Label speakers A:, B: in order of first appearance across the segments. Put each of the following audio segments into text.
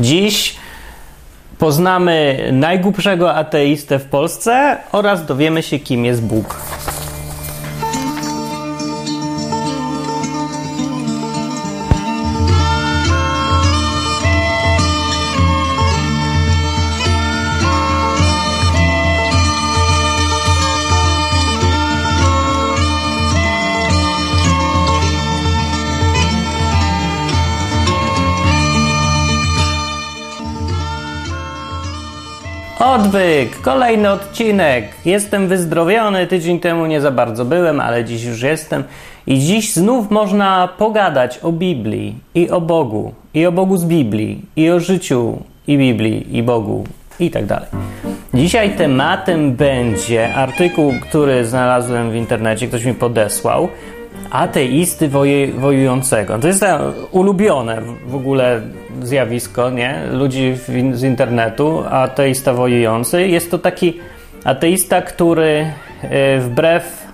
A: Dziś poznamy najgłupszego ateistę w Polsce oraz dowiemy się, kim jest Bóg. Odwyk, kolejny odcinek. Jestem wyzdrowiony, tydzień temu nie za bardzo byłem, ale dziś już jestem. I dziś znów można pogadać o Biblii i o Bogu, i o Bogu z Biblii, i o życiu i Biblii, i Bogu, i tak dalej. Dzisiaj tematem będzie artykuł, który znalazłem w internecie, ktoś mi podesłał. Ateisty wojującego. To jest ulubione w ogóle zjawisko, nie? Ludzi z internetu, ateista wojujący. Jest to taki ateista, który e, wbrew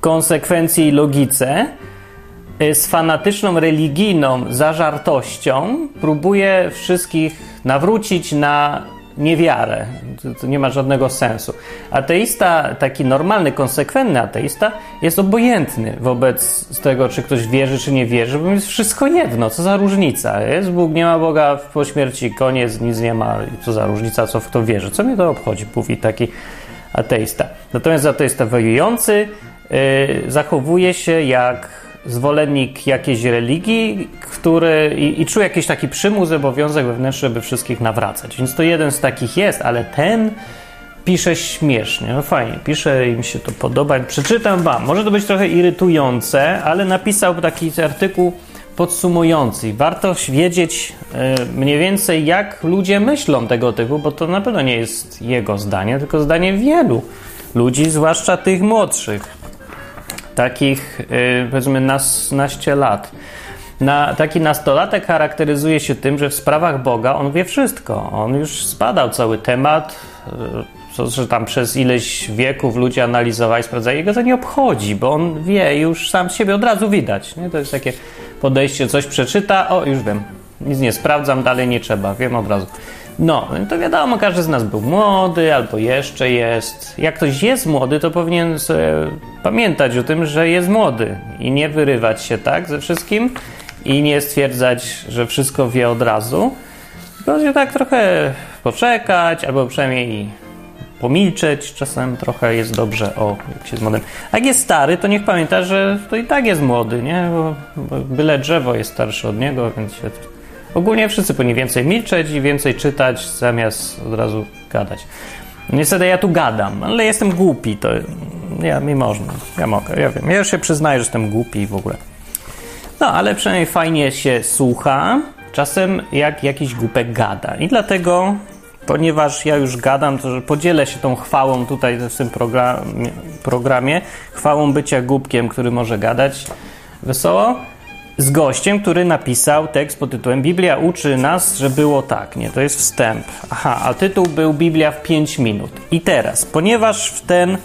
A: konsekwencji i logice e, z fanatyczną religijną zażartością próbuje wszystkich nawrócić na niewiarę. To, to nie ma żadnego sensu. Ateista, taki normalny, konsekwentny ateista, jest obojętny wobec tego, czy ktoś wierzy, czy nie wierzy, bo jest wszystko jedno. Co za różnica? Jest Bóg, nie ma Boga po śmierci, koniec, nic nie ma. Co za różnica, co w to wierzy? Co mnie to obchodzi? Mówi taki ateista. Natomiast ateista wojujący yy, zachowuje się jak zwolennik jakiejś religii, który i, i czuje jakiś taki przymus, obowiązek wewnętrzny, żeby wszystkich nawracać. Więc to jeden z takich jest, ale ten pisze śmiesznie. No fajnie, pisze i mi się to podoba. Przeczytam wam. Może to być trochę irytujące, ale napisał taki artykuł podsumujący. Warto wiedzieć e, mniej więcej, jak ludzie myślą tego typu, bo to na pewno nie jest jego zdanie, tylko zdanie wielu ludzi, zwłaszcza tych młodszych takich y, powiedzmy naście lat. Na, taki nastolatek charakteryzuje się tym, że w sprawach Boga on wie wszystko. On już zbadał cały temat, y, że tam przez ileś wieków ludzie analizowali, sprawdzali, jego to nie obchodzi, bo on wie już sam siebie od razu widać. Nie? To jest takie podejście, coś przeczyta, o już wiem, nic nie sprawdzam, dalej nie trzeba, wiem od razu. No, to wiadomo, każdy z nas był młody albo jeszcze jest. Jak ktoś jest młody, to powinien pamiętać o tym, że jest młody i nie wyrywać się tak ze wszystkim i nie stwierdzać, że wszystko wie od razu. Tylko tak trochę poczekać albo przynajmniej pomilczeć. Czasem trochę jest dobrze, o, jak się jest młodym. A jak jest stary, to niech pamięta, że to i tak jest młody, nie? Bo, bo byle drzewo jest starsze od niego, więc się Ogólnie wszyscy powinni więcej milczeć i więcej czytać, zamiast od razu gadać. Niestety ja tu gadam, ale jestem głupi, to ja mi można, ja mogę, ja wiem. Ja już się przyznaję, że jestem głupi w ogóle. No, ale przynajmniej fajnie się słucha, czasem jak jakiś głupek gada. I dlatego, ponieważ ja już gadam, to podzielę się tą chwałą tutaj w tym programie, programie chwałą bycia głupkiem, który może gadać wesoło z gościem, który napisał tekst pod tytułem Biblia uczy nas, że było tak. Nie, to jest wstęp. Aha, a tytuł był Biblia w 5 minut. I teraz, ponieważ w ten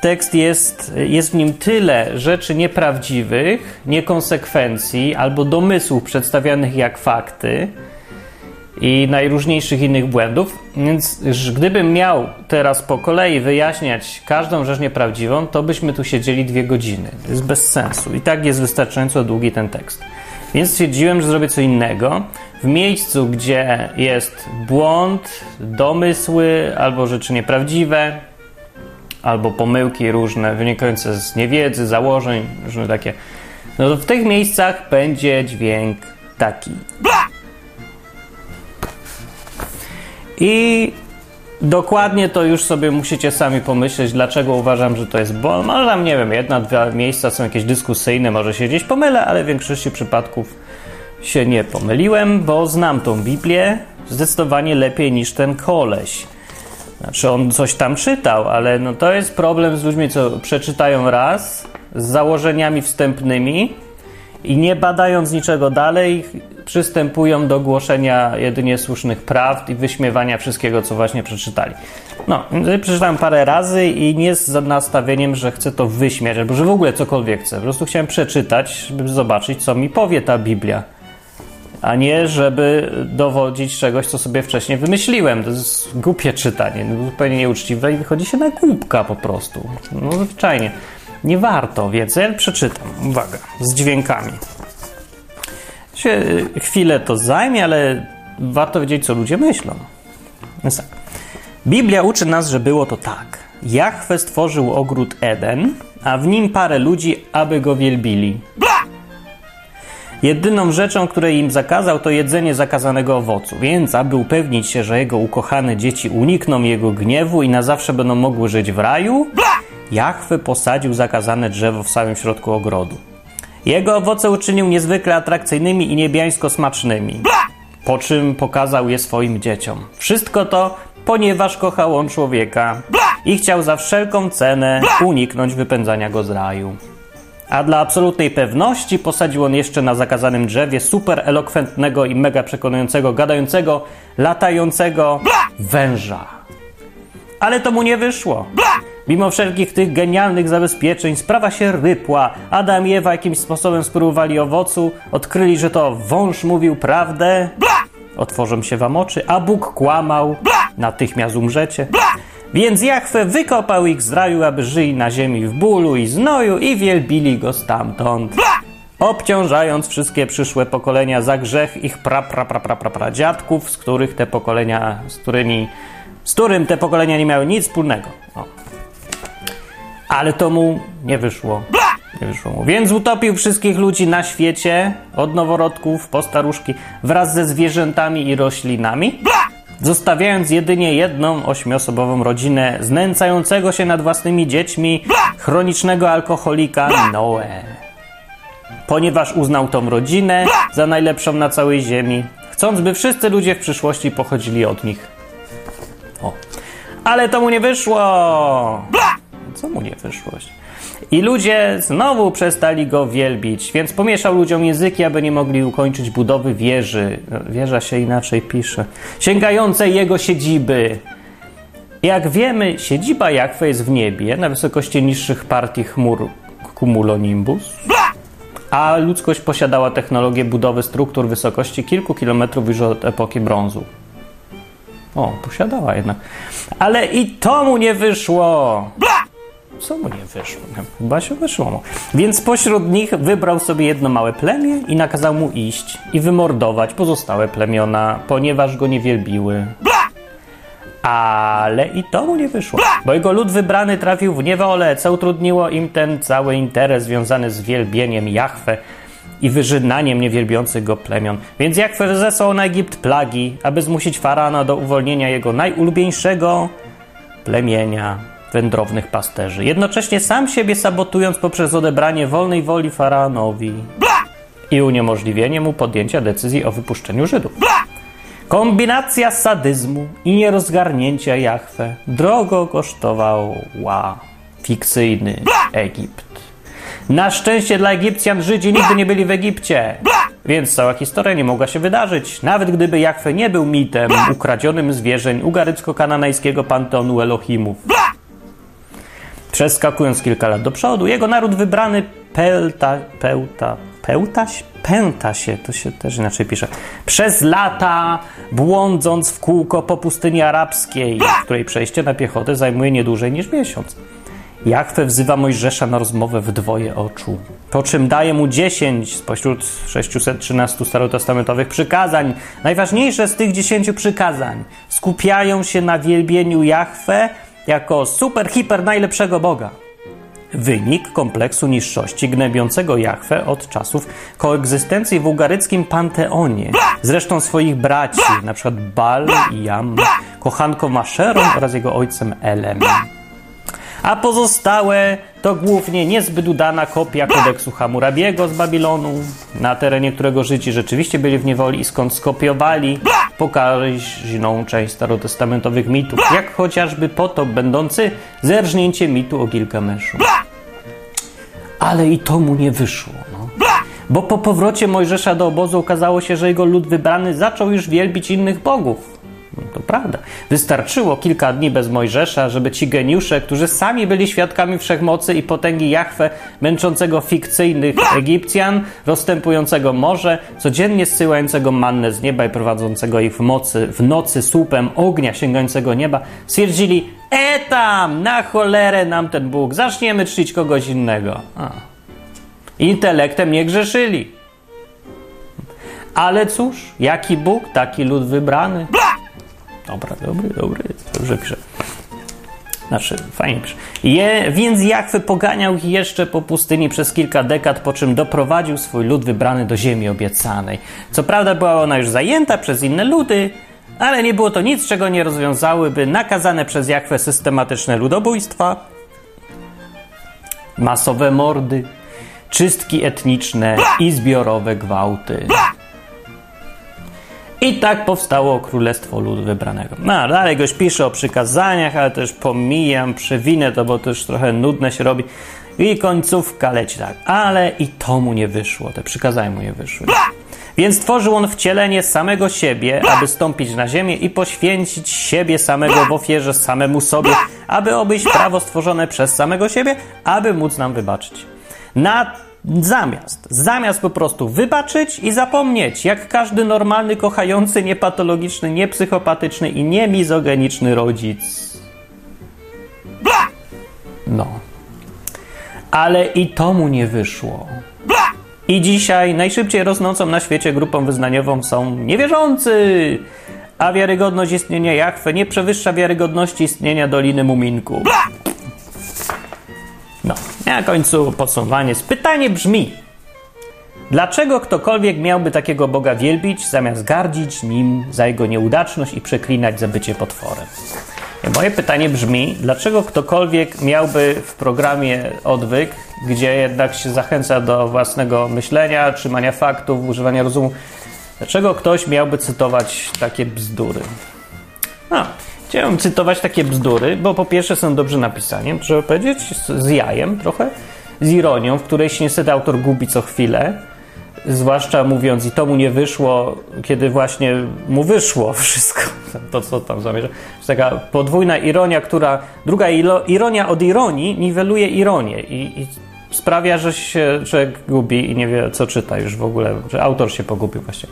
A: tekst jest, jest w nim tyle rzeczy nieprawdziwych, niekonsekwencji albo domysłów przedstawianych jak fakty, i najróżniejszych innych błędów. Więc gdybym miał teraz po kolei wyjaśniać każdą rzecz nieprawdziwą, to byśmy tu siedzieli dwie godziny. To jest bez sensu. I tak jest wystarczająco długi ten tekst. Więc stwierdziłem, że zrobię co innego. W miejscu, gdzie jest błąd, domysły albo rzeczy nieprawdziwe, albo pomyłki różne wynikające z niewiedzy, założeń, różne takie. No to w tych miejscach będzie dźwięk taki. I dokładnie to już sobie musicie sami pomyśleć, dlaczego uważam, że to jest błąd. Może tam, nie wiem, jedna, dwa miejsca są jakieś dyskusyjne, może się gdzieś pomylę, ale w większości przypadków się nie pomyliłem, bo znam tą Biblię zdecydowanie lepiej niż ten koleś. Znaczy on coś tam czytał, ale no to jest problem z ludźmi, co przeczytają raz z założeniami wstępnymi i nie badając niczego dalej, przystępują do głoszenia jedynie słusznych prawd i wyśmiewania wszystkiego, co właśnie przeczytali. No, przeczytałem parę razy i nie z nastawieniem, że chcę to wyśmiać, albo że w ogóle cokolwiek chcę. Po prostu chciałem przeczytać, żeby zobaczyć, co mi powie ta Biblia. a nie żeby dowodzić czegoś, co sobie wcześniej wymyśliłem. To jest głupie czytanie, no, zupełnie nieuczciwe i wychodzi się na głupka po prostu. No zwyczajnie. Nie warto, więc ja przeczytam. Uwaga, z dźwiękami. Się y, chwilę to zajmie, ale warto wiedzieć, co ludzie myślą. Więc tak. Biblia uczy nas, że było to tak. Jahwe stworzył ogród Eden, a w nim parę ludzi, aby go wielbili. Jedyną rzeczą, której im zakazał, to jedzenie zakazanego owocu, więc aby upewnić się, że jego ukochane dzieci unikną jego gniewu i na zawsze będą mogły żyć w raju, Jahwe posadził zakazane drzewo w samym środku ogrodu. Jego owoce uczynił niezwykle atrakcyjnymi i niebiańsko smacznymi, po czym pokazał je swoim dzieciom. Wszystko to, ponieważ kochał on człowieka i chciał za wszelką cenę uniknąć wypędzania go z raju. A dla absolutnej pewności posadził on jeszcze na zakazanym drzewie super elokwentnego i mega przekonującego, gadającego, latającego węża. Ale to mu nie wyszło. Mimo wszelkich tych genialnych zabezpieczeń, sprawa się rypła. Adam i Ewa jakimś sposobem spróbowali owocu, odkryli, że to wąż mówił prawdę. Otworzą się wam oczy, a Bóg kłamał. Natychmiast umrzecie. Więc Jachwę wykopał ich z raju, aby żyli na ziemi w bólu i znoju i wielbili go stamtąd. Obciążając wszystkie przyszłe pokolenia za grzech ich pra, pra, pra, pra, pra, pra dziadków, z których te pokolenia, z którymi, z którym te pokolenia nie miały nic wspólnego. O. Ale to mu nie wyszło. Nie wyszło mu. Więc utopił wszystkich ludzi na świecie, od noworodków po staruszki, wraz ze zwierzętami i roślinami zostawiając jedynie jedną ośmiosobową rodzinę znęcającego się nad własnymi dziećmi chronicznego alkoholika Noe. Ponieważ uznał tą rodzinę za najlepszą na całej ziemi, chcąc, by wszyscy ludzie w przyszłości pochodzili od nich. O. Ale to mu nie wyszło! Co mu nie wyszło? I ludzie znowu przestali go wielbić, więc pomieszał ludziom języki, aby nie mogli ukończyć budowy wieży. Wieża się inaczej pisze. Sięgającej jego siedziby. Jak wiemy, siedziba Jakwe jest w niebie, na wysokości niższych partii chmur cumulonimbus. A ludzkość posiadała technologię budowy struktur wysokości kilku kilometrów już od epoki brązu. O, posiadała jednak. Ale i to mu nie wyszło. Co mu nie wyszło? Chyba się wyszło mu. Więc pośród nich wybrał sobie jedno małe plemię i nakazał mu iść i wymordować pozostałe plemiona, ponieważ go nie wielbiły. Ale i to mu nie wyszło, bo jego lud wybrany trafił w niewolę, co utrudniło im ten cały interes związany z wielbieniem Jahwe i wyżynaniem niewielbiących go plemion. Więc Jahwe zesłał na Egipt plagi, aby zmusić faraona do uwolnienia jego najulubieńszego plemienia wędrownych pasterzy, jednocześnie sam siebie sabotując poprzez odebranie wolnej woli faraonowi i uniemożliwienie mu podjęcia decyzji o wypuszczeniu Żydów. Kombinacja sadyzmu i nierozgarnięcia Jahwe drogo kosztowała fikcyjny Egipt. Na szczęście dla Egipcjan Żydzi nigdy nie byli w Egipcie, więc cała historia nie mogła się wydarzyć, nawet gdyby Jahwe nie był mitem ukradzionym zwierzeń ugarycko-kananejskiego panteonu Elohimów. Przeskakując kilka lat do przodu, jego naród wybrany Pelta, Pełta, Pełtaś? Pęta się, to się też inaczej pisze. Przez lata błądząc w kółko po pustyni arabskiej, w której przejście na piechotę zajmuje nie dłużej niż miesiąc. Jachwę wzywa Mojżesza na rozmowę w dwoje oczu, po czym daje mu 10 spośród 613 starotestamentowych przykazań. Najważniejsze z tych 10 przykazań skupiają się na wielbieniu Jachwę jako super, hiper najlepszego Boga. Wynik kompleksu niższości gnębiącego Jachwę od czasów koegzystencji w ugaryckim panteonie. Zresztą swoich braci, np. Bal i Jam, kochanką Maszerą oraz jego ojcem Elem. A pozostałe to głównie niezbyt udana kopia kodeksu Hammurabiego z Babilonu, na terenie którego Żydzi rzeczywiście byli w niewoli i skąd skopiowali pokaźną część starotestamentowych mitów, jak chociażby potop będący zerżnięciem mitu o Gilgameszu. Ale i to mu nie wyszło. No. Bo po powrocie Mojżesza do obozu okazało się, że jego lud wybrany zaczął już wielbić innych bogów. Prawda. Wystarczyło kilka dni bez Mojżesza, żeby ci geniusze, którzy sami byli świadkami wszechmocy i potęgi Jahwe, męczącego fikcyjnych Egipcjan, rozstępującego morze, codziennie zsyłającego mannę z nieba i prowadzącego ich w, mocy, w nocy słupem ognia sięgającego nieba, stwierdzili, e tam, na cholerę nam ten Bóg, zaczniemy czcić kogoś innego. A. Intelektem nie grzeszyli. Ale cóż, jaki Bóg, taki lud wybrany. Dobra, dobry, dobry, dobrze pisze. Znaczy, fajnie pisze. Je, więc Jachwy poganiał ich jeszcze po pustyni przez kilka dekad, po czym doprowadził swój lud wybrany do ziemi obiecanej. Co prawda była ona już zajęta przez inne ludy, ale nie było to nic, czego nie rozwiązałyby nakazane przez Jachwę systematyczne ludobójstwa, masowe mordy, czystki etniczne i zbiorowe gwałty. I tak powstało Królestwo Ludu Wybranego. No, dalej goś pisze o przykazaniach, ale też pomijam, przewinę to, bo już trochę nudne się robi. I końcówka leci tak. Ale i to mu nie wyszło, te przykazania mu nie wyszły. Więc tworzył on wcielenie samego siebie, aby stąpić na ziemię i poświęcić siebie samego w ofierze samemu sobie, aby obejść prawo stworzone przez samego siebie, aby móc nam wybaczyć. Na Zamiast, zamiast po prostu wybaczyć i zapomnieć, jak każdy normalny, kochający, niepatologiczny, niepsychopatyczny i niemizogeniczny rodzic. No. Ale i to mu nie wyszło. I dzisiaj najszybciej rosnącą na świecie grupą wyznaniową są niewierzący, a wiarygodność istnienia Jachwy nie przewyższa wiarygodności istnienia Doliny Muminku. No, na końcu podsumowanie. Pytanie brzmi: Dlaczego ktokolwiek miałby takiego Boga wielbić, zamiast gardzić nim za jego nieudaczność i przeklinać za bycie potworem? Moje pytanie brzmi: dlaczego ktokolwiek miałby w programie odwyk, gdzie jednak się zachęca do własnego myślenia, trzymania faktów, używania rozumu, dlaczego ktoś miałby cytować takie bzdury? No, Chciałem cytować takie bzdury, bo po pierwsze są dobrze napisane, trzeba powiedzieć, z jajem trochę, z ironią, w której się niestety autor gubi co chwilę, zwłaszcza mówiąc i to mu nie wyszło, kiedy właśnie mu wyszło wszystko, to co tam zamierza. To taka podwójna ironia, która, druga ironia od ironii niweluje ironię i, i sprawia, że się człowiek gubi i nie wie co czyta już w ogóle, że autor się pogubił właśnie.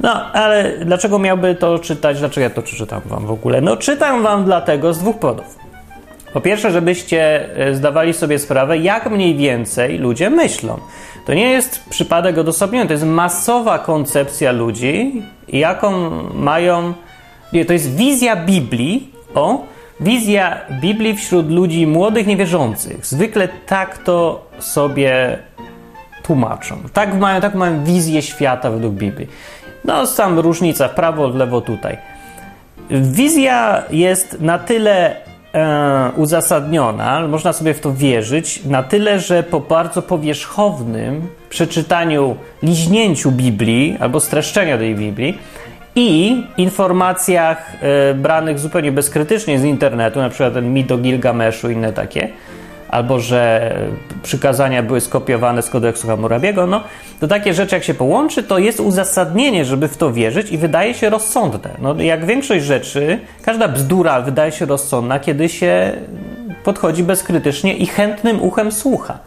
A: No, ale dlaczego miałby to czytać? Dlaczego ja to czytam wam w ogóle? No, czytam wam dlatego z dwóch powodów. Po pierwsze, żebyście e, zdawali sobie sprawę, jak mniej więcej ludzie myślą. To nie jest przypadek odosobniony, to jest masowa koncepcja ludzi, jaką mają. Nie, to jest wizja Biblii, o, wizja Biblii wśród ludzi młodych, niewierzących. Zwykle tak to sobie tłumaczą. Tak mają, tak mają wizję świata według Biblii. No, sam różnica w prawo, w lewo tutaj. Wizja jest na tyle e, uzasadniona, można sobie w to wierzyć, na tyle, że po bardzo powierzchownym przeczytaniu, liźnięciu Biblii albo streszczenia tej Biblii i informacjach e, branych zupełnie bezkrytycznie z internetu, na przykład ten mit o Gilgameszu i inne takie, albo że przykazania były skopiowane z kodeksu Hammurabiego, no to takie rzeczy jak się połączy, to jest uzasadnienie, żeby w to wierzyć i wydaje się rozsądne. No jak większość rzeczy, każda bzdura wydaje się rozsądna, kiedy się podchodzi bezkrytycznie i chętnym uchem słucha.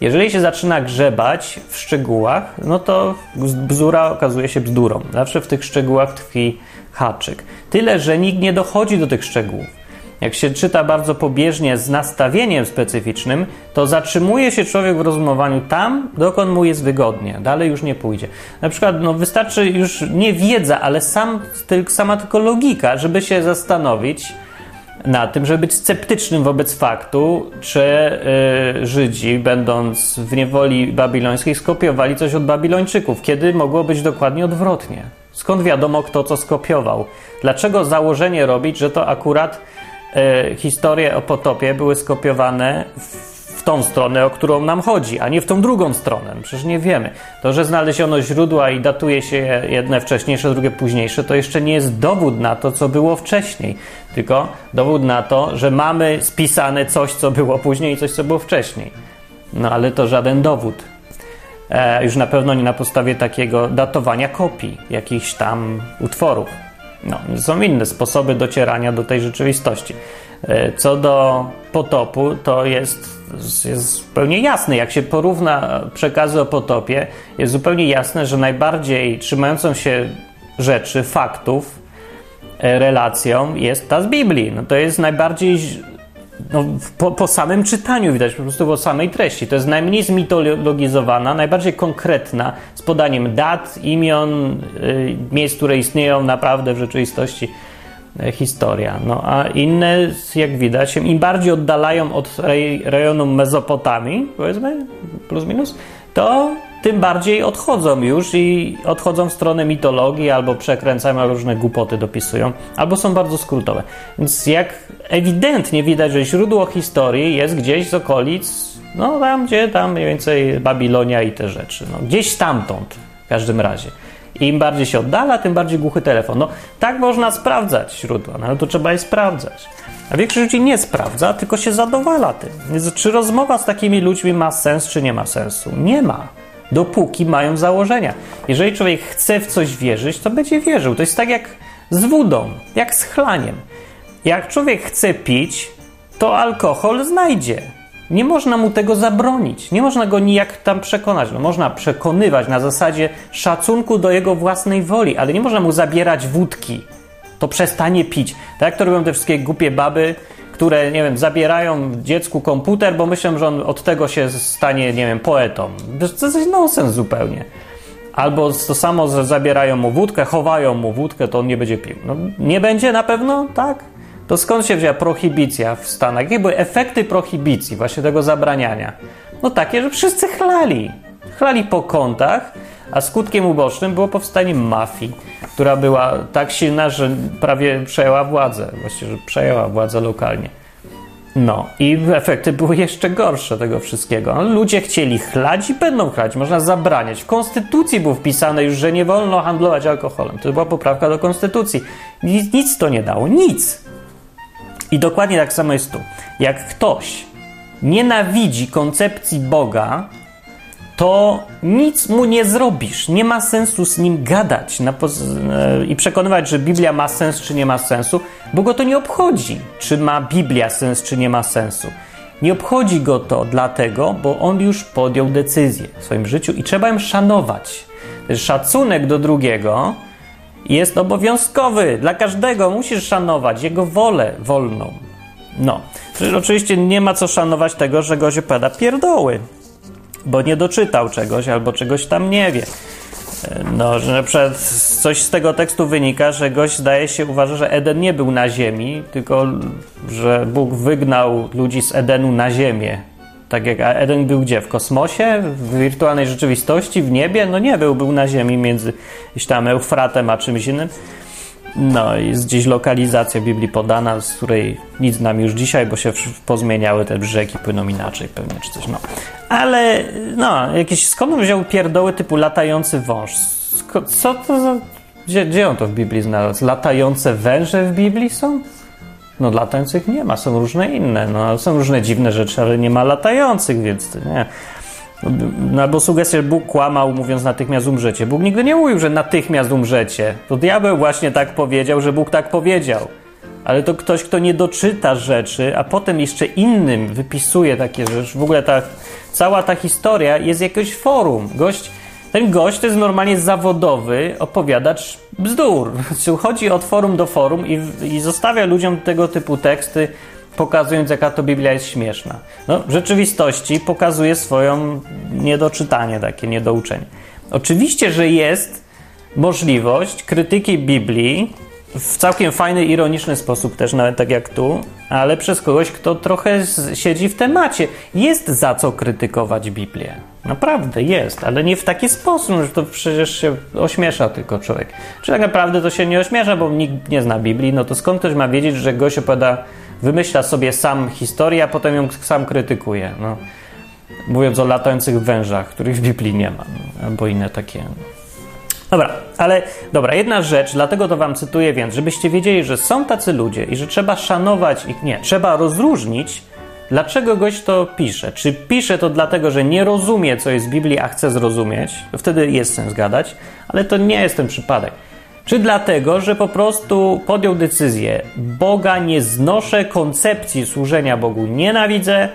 A: Jeżeli się zaczyna grzebać w szczegółach, no to bzdura okazuje się bzdurą. Zawsze w tych szczegółach tkwi haczyk. Tyle, że nikt nie dochodzi do tych szczegółów. Jak się czyta bardzo pobieżnie z nastawieniem specyficznym, to zatrzymuje się człowiek w rozumowaniu tam, dokąd mu jest wygodnie. Dalej już nie pójdzie. Na przykład no, wystarczy już nie wiedza, ale sam, sama tylko logika, żeby się zastanowić na tym, żeby być sceptycznym wobec faktu, czy yy, Żydzi, będąc w niewoli babilońskiej, skopiowali coś od Babilończyków, kiedy mogło być dokładnie odwrotnie. Skąd wiadomo, kto co skopiował? Dlaczego założenie robić, że to akurat historie o potopie były skopiowane w tą stronę, o którą nam chodzi, a nie w tą drugą stronę. Przecież nie wiemy. To, że znaleziono źródła i datuje się jedne wcześniejsze, drugie późniejsze, to jeszcze nie jest dowód na to, co było wcześniej, tylko dowód na to, że mamy spisane coś, co było później i coś, co było wcześniej. No ale to żaden dowód. E, już na pewno nie na podstawie takiego datowania kopii jakichś tam utworów. No, są inne sposoby docierania do tej rzeczywistości. E, co do potopu, to jest, jest zupełnie jasne. Jak się porówna przekazy o potopie, jest zupełnie jasne, że najbardziej trzymającą się rzeczy, faktów, e, relacją jest ta z Biblii. No to jest najbardziej no, po, po, samym czytaniu widać, po prostu po samej treści. To jest najmniej zmitologizowana, najbardziej konkretna, z podaniem dat, imion, y, miejsc, które istnieją naprawdę w rzeczywistości y, historia. No a inne, jak widać, im bardziej oddalają od rejonu Mezopotamii, powiedzmy, plus minus, to tym bardziej odchodzą już i odchodzą w stronę mitologii, albo przekręcają, różne głupoty dopisują, albo są bardzo skrótowe. Więc jak ewidentnie widać, że źródło historii jest gdzieś z okolic, no tam, gdzie tam mniej więcej Babilonia i te rzeczy. No, gdzieś stamtąd w każdym razie. Im bardziej się oddala, tym bardziej głuchy telefon. No, tak można sprawdzać źródła, no ale to trzeba je sprawdzać. A większość ludzi nie sprawdza, tylko się zadowala tym. Więc czy rozmowa z takimi ludźmi ma sens, czy nie ma sensu? Nie ma dopóki mają założenia. Jeżeli człowiek chce w coś wierzyć, to będzie wierzył. To jest tak jak z wodą, jak z chlaniem. Jak człowiek chce pić, to alkohol znajdzie. Nie można mu tego zabronić, nie można go nijak tam przekonać. No, można przekonywać na zasadzie szacunku do jego własnej woli, ale nie można mu zabierać wódki. To przestanie pić. Tak jak to robią te wszystkie głupie baby, które, nie wiem, zabierają dziecku komputer, bo myślą, że on od tego się stanie, nie wiem, poetą. To jest nonsens zupełnie. Albo to samo, że zabierają mu wódkę, chowają mu wódkę, to on nie będzie pił. No, nie będzie na pewno, tak? To skąd się wzięła prohibicja w Stanach? Jakie były efekty prohibicji, właśnie tego zabraniania? No takie, że wszyscy chlali. Chlali po kątach, a skutkiem ubocznym było powstanie mafii, która była tak silna, że prawie przejęła władzę, właściwie, że przejęła władzę lokalnie. No i efekty były jeszcze gorsze tego wszystkiego. No, ludzie chcieli chlać i będą chlać, można zabraniać. W konstytucji było wpisane już, że nie wolno handlować alkoholem. To była poprawka do konstytucji. Nic, nic to nie dało, nic. I dokładnie tak samo jest tu. Jak ktoś nienawidzi koncepcji Boga, to nic mu nie zrobisz. Nie ma sensu z nim gadać e, i przekonywać, że Biblia ma sens czy nie ma sensu, bo go to nie obchodzi, czy ma Biblia sens czy nie ma sensu. Nie obchodzi go to dlatego, bo on już podjął decyzję w swoim życiu i trzeba ją szanować. Szacunek do drugiego jest obowiązkowy dla każdego. Musisz szanować jego wolę wolną. No, oczywiście nie ma co szanować tego, że goś opowiada pierdoły bo nie doczytał czegoś albo czegoś tam nie wie. No, że na przykład coś z tego tekstu wynika, że gość zdaje się uważa, że Eden nie był na ziemi, tylko że Bóg wygnał ludzi z Edenu na ziemię. Tak jak Eden był gdzie? W kosmosie? W wirtualnej rzeczywistości? W niebie? No nie był, był na ziemi między gdzieś tam Eufratem a czymś innym. No, jest gdzieś lokalizacja Biblii podana, z której nic nam już dzisiaj, bo się pozmieniały te brzegi, płyną inaczej pewnie, czy coś, no. Ale, no, jakieś, skąd on wziął pierdoły typu latający wąż? Co to za... Gdzie, gdzie on to w Biblii znalazł? Latające węże w Biblii są? No latających nie ma, są różne inne, no są różne dziwne rzeczy, ale nie ma latających, więc nie. No, albo sugestia, że Bóg kłamał, mówiąc natychmiast umrzecie. Bóg nigdy nie mówił, że natychmiast umrzecie. To diabeł właśnie tak powiedział, że Bóg tak powiedział. Ale to ktoś, kto nie doczyta rzeczy, a potem jeszcze innym wypisuje takie rzeczy. W ogóle ta, cała ta historia jest jakiegoś forum. Gość, ten gość to jest normalnie zawodowy opowiadacz bzdur. Chodzi od forum do forum i, i zostawia ludziom tego typu teksty pokazując, jaka to Biblia jest śmieszna. No, w rzeczywistości pokazuje swoją niedoczytanie, takie niedouczenie. Oczywiście, że jest możliwość krytyki Biblii w całkiem fajny, ironiczny sposób też, nawet tak jak tu, ale przez kogoś, kto trochę siedzi w temacie. Jest za co krytykować Biblię. Naprawdę jest, ale nie w taki sposób, że to przecież się ośmiesza tylko człowiek. Czy tak naprawdę to się nie ośmiesza, bo nikt nie zna Biblii, no to skąd ktoś ma wiedzieć, że gość opowiada wymyśla sobie sam historię, a potem ją sam krytykuje. No. Mówiąc o latających wężach, których w Biblii nie ma, albo inne takie. Dobra, ale dobra, jedna rzecz, dlatego to wam cytuję więc, żebyście wiedzieli, że są tacy ludzie i że trzeba szanować ich, nie, trzeba rozróżnić, dlaczego gość to pisze. Czy pisze to dlatego, że nie rozumie, co jest w Biblii, a chce zrozumieć, to wtedy jest sens gadać, ale to nie jest ten przypadek. Czy dlatego, że po prostu podjął decyzję: Boga nie znoszę, koncepcji służenia Bogu nienawidzę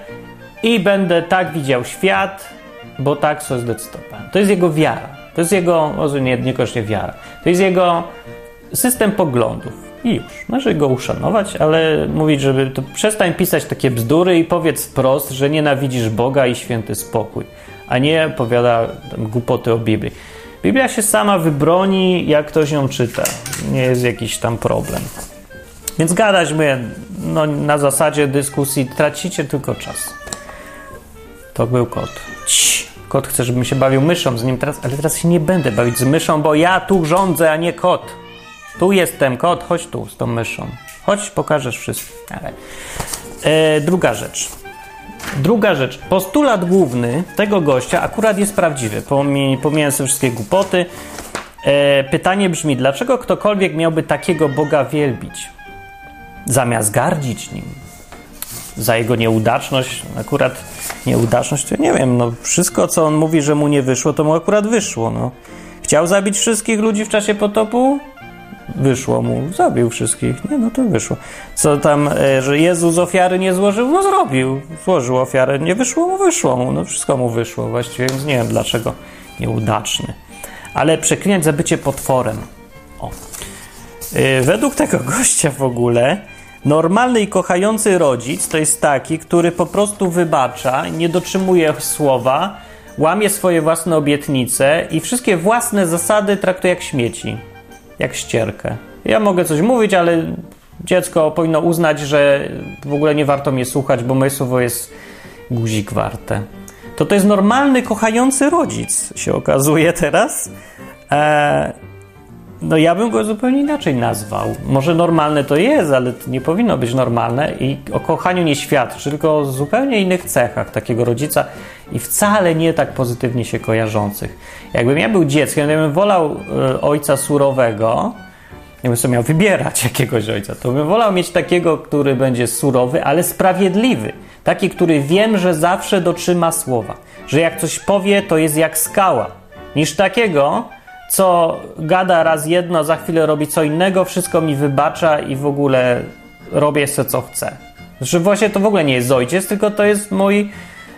A: i będę tak widział świat, bo tak sobie zdecydowałem. To jest jego wiara. To jest jego, może nie, niekoniecznie wiara. To jest jego system poglądów. I już. Należy go uszanować, ale mówić, żeby to przestań pisać takie bzdury i powiedz wprost, że nienawidzisz Boga i święty spokój, a nie powiada głupoty o Biblii. Biblia się sama wybroni, jak ktoś ją czyta. Nie jest jakiś tam problem. Więc gadać my no, na zasadzie dyskusji tracicie tylko czas. To był kot. Kot chce, żebym się bawił myszą z nim teraz, ale teraz się nie będę bawić z myszą, bo ja tu rządzę, a nie kot. Tu jestem, kot, chodź tu z tą myszą. Chodź, pokażesz wszystko. Ale... E, druga rzecz. Druga rzecz. Postulat główny tego gościa akurat jest prawdziwy. Pomijając te wszystkie głupoty. E, pytanie brzmi, dlaczego ktokolwiek miałby takiego Boga wielbić? Zamiast gardzić nim. Za jego nieudaczność, akurat nieudaczność, to nie wiem, no wszystko co on mówi, że mu nie wyszło, to mu akurat wyszło, no. Chciał zabić wszystkich ludzi w czasie potopu? Wyszło mu, zabił wszystkich, nie, no to wyszło. Co tam, e, że Jezus ofiary nie złożył? No zrobił, złożył ofiarę, nie wyszło mu, wyszło mu, no wszystko mu wyszło właściwie, więc nie wiem dlaczego nieudaczny. Ale przeklinać za bycie potworem. O. E, według tego gościa w ogóle normalny i kochający rodzic to jest taki, który po prostu wybacza, nie dotrzymuje słowa, łamie swoje własne obietnice i wszystkie własne zasady traktuje jak śmieci jak ścierkę. Ja mogę coś mówić, ale dziecko powinno uznać, że w ogóle nie warto mnie słuchać, bo moje słowo jest guzik warte. To to jest normalny, kochający rodzic, się okazuje teraz. Eee, no ja bym go zupełnie inaczej nazwał. Może normalne to jest, ale to nie powinno być normalne i o kochaniu nie świadczy, tylko o zupełnie innych cechach takiego rodzica i wcale nie tak pozytywnie się kojarzących. Jakbym ja był dzieckiem, ja bym wolał y, ojca surowego, jakbym sobie miał wybierać jakiegoś ojca, to bym wolał mieć takiego, który będzie surowy, ale sprawiedliwy. Taki, który wiem, że zawsze dotrzyma słowa. Że jak coś powie, to jest jak skała. Niż takiego, co gada raz jedno, za chwilę robi co innego, wszystko mi wybacza i w ogóle robię se co chcę. Że właśnie to w ogóle nie jest ojciec, tylko to jest mój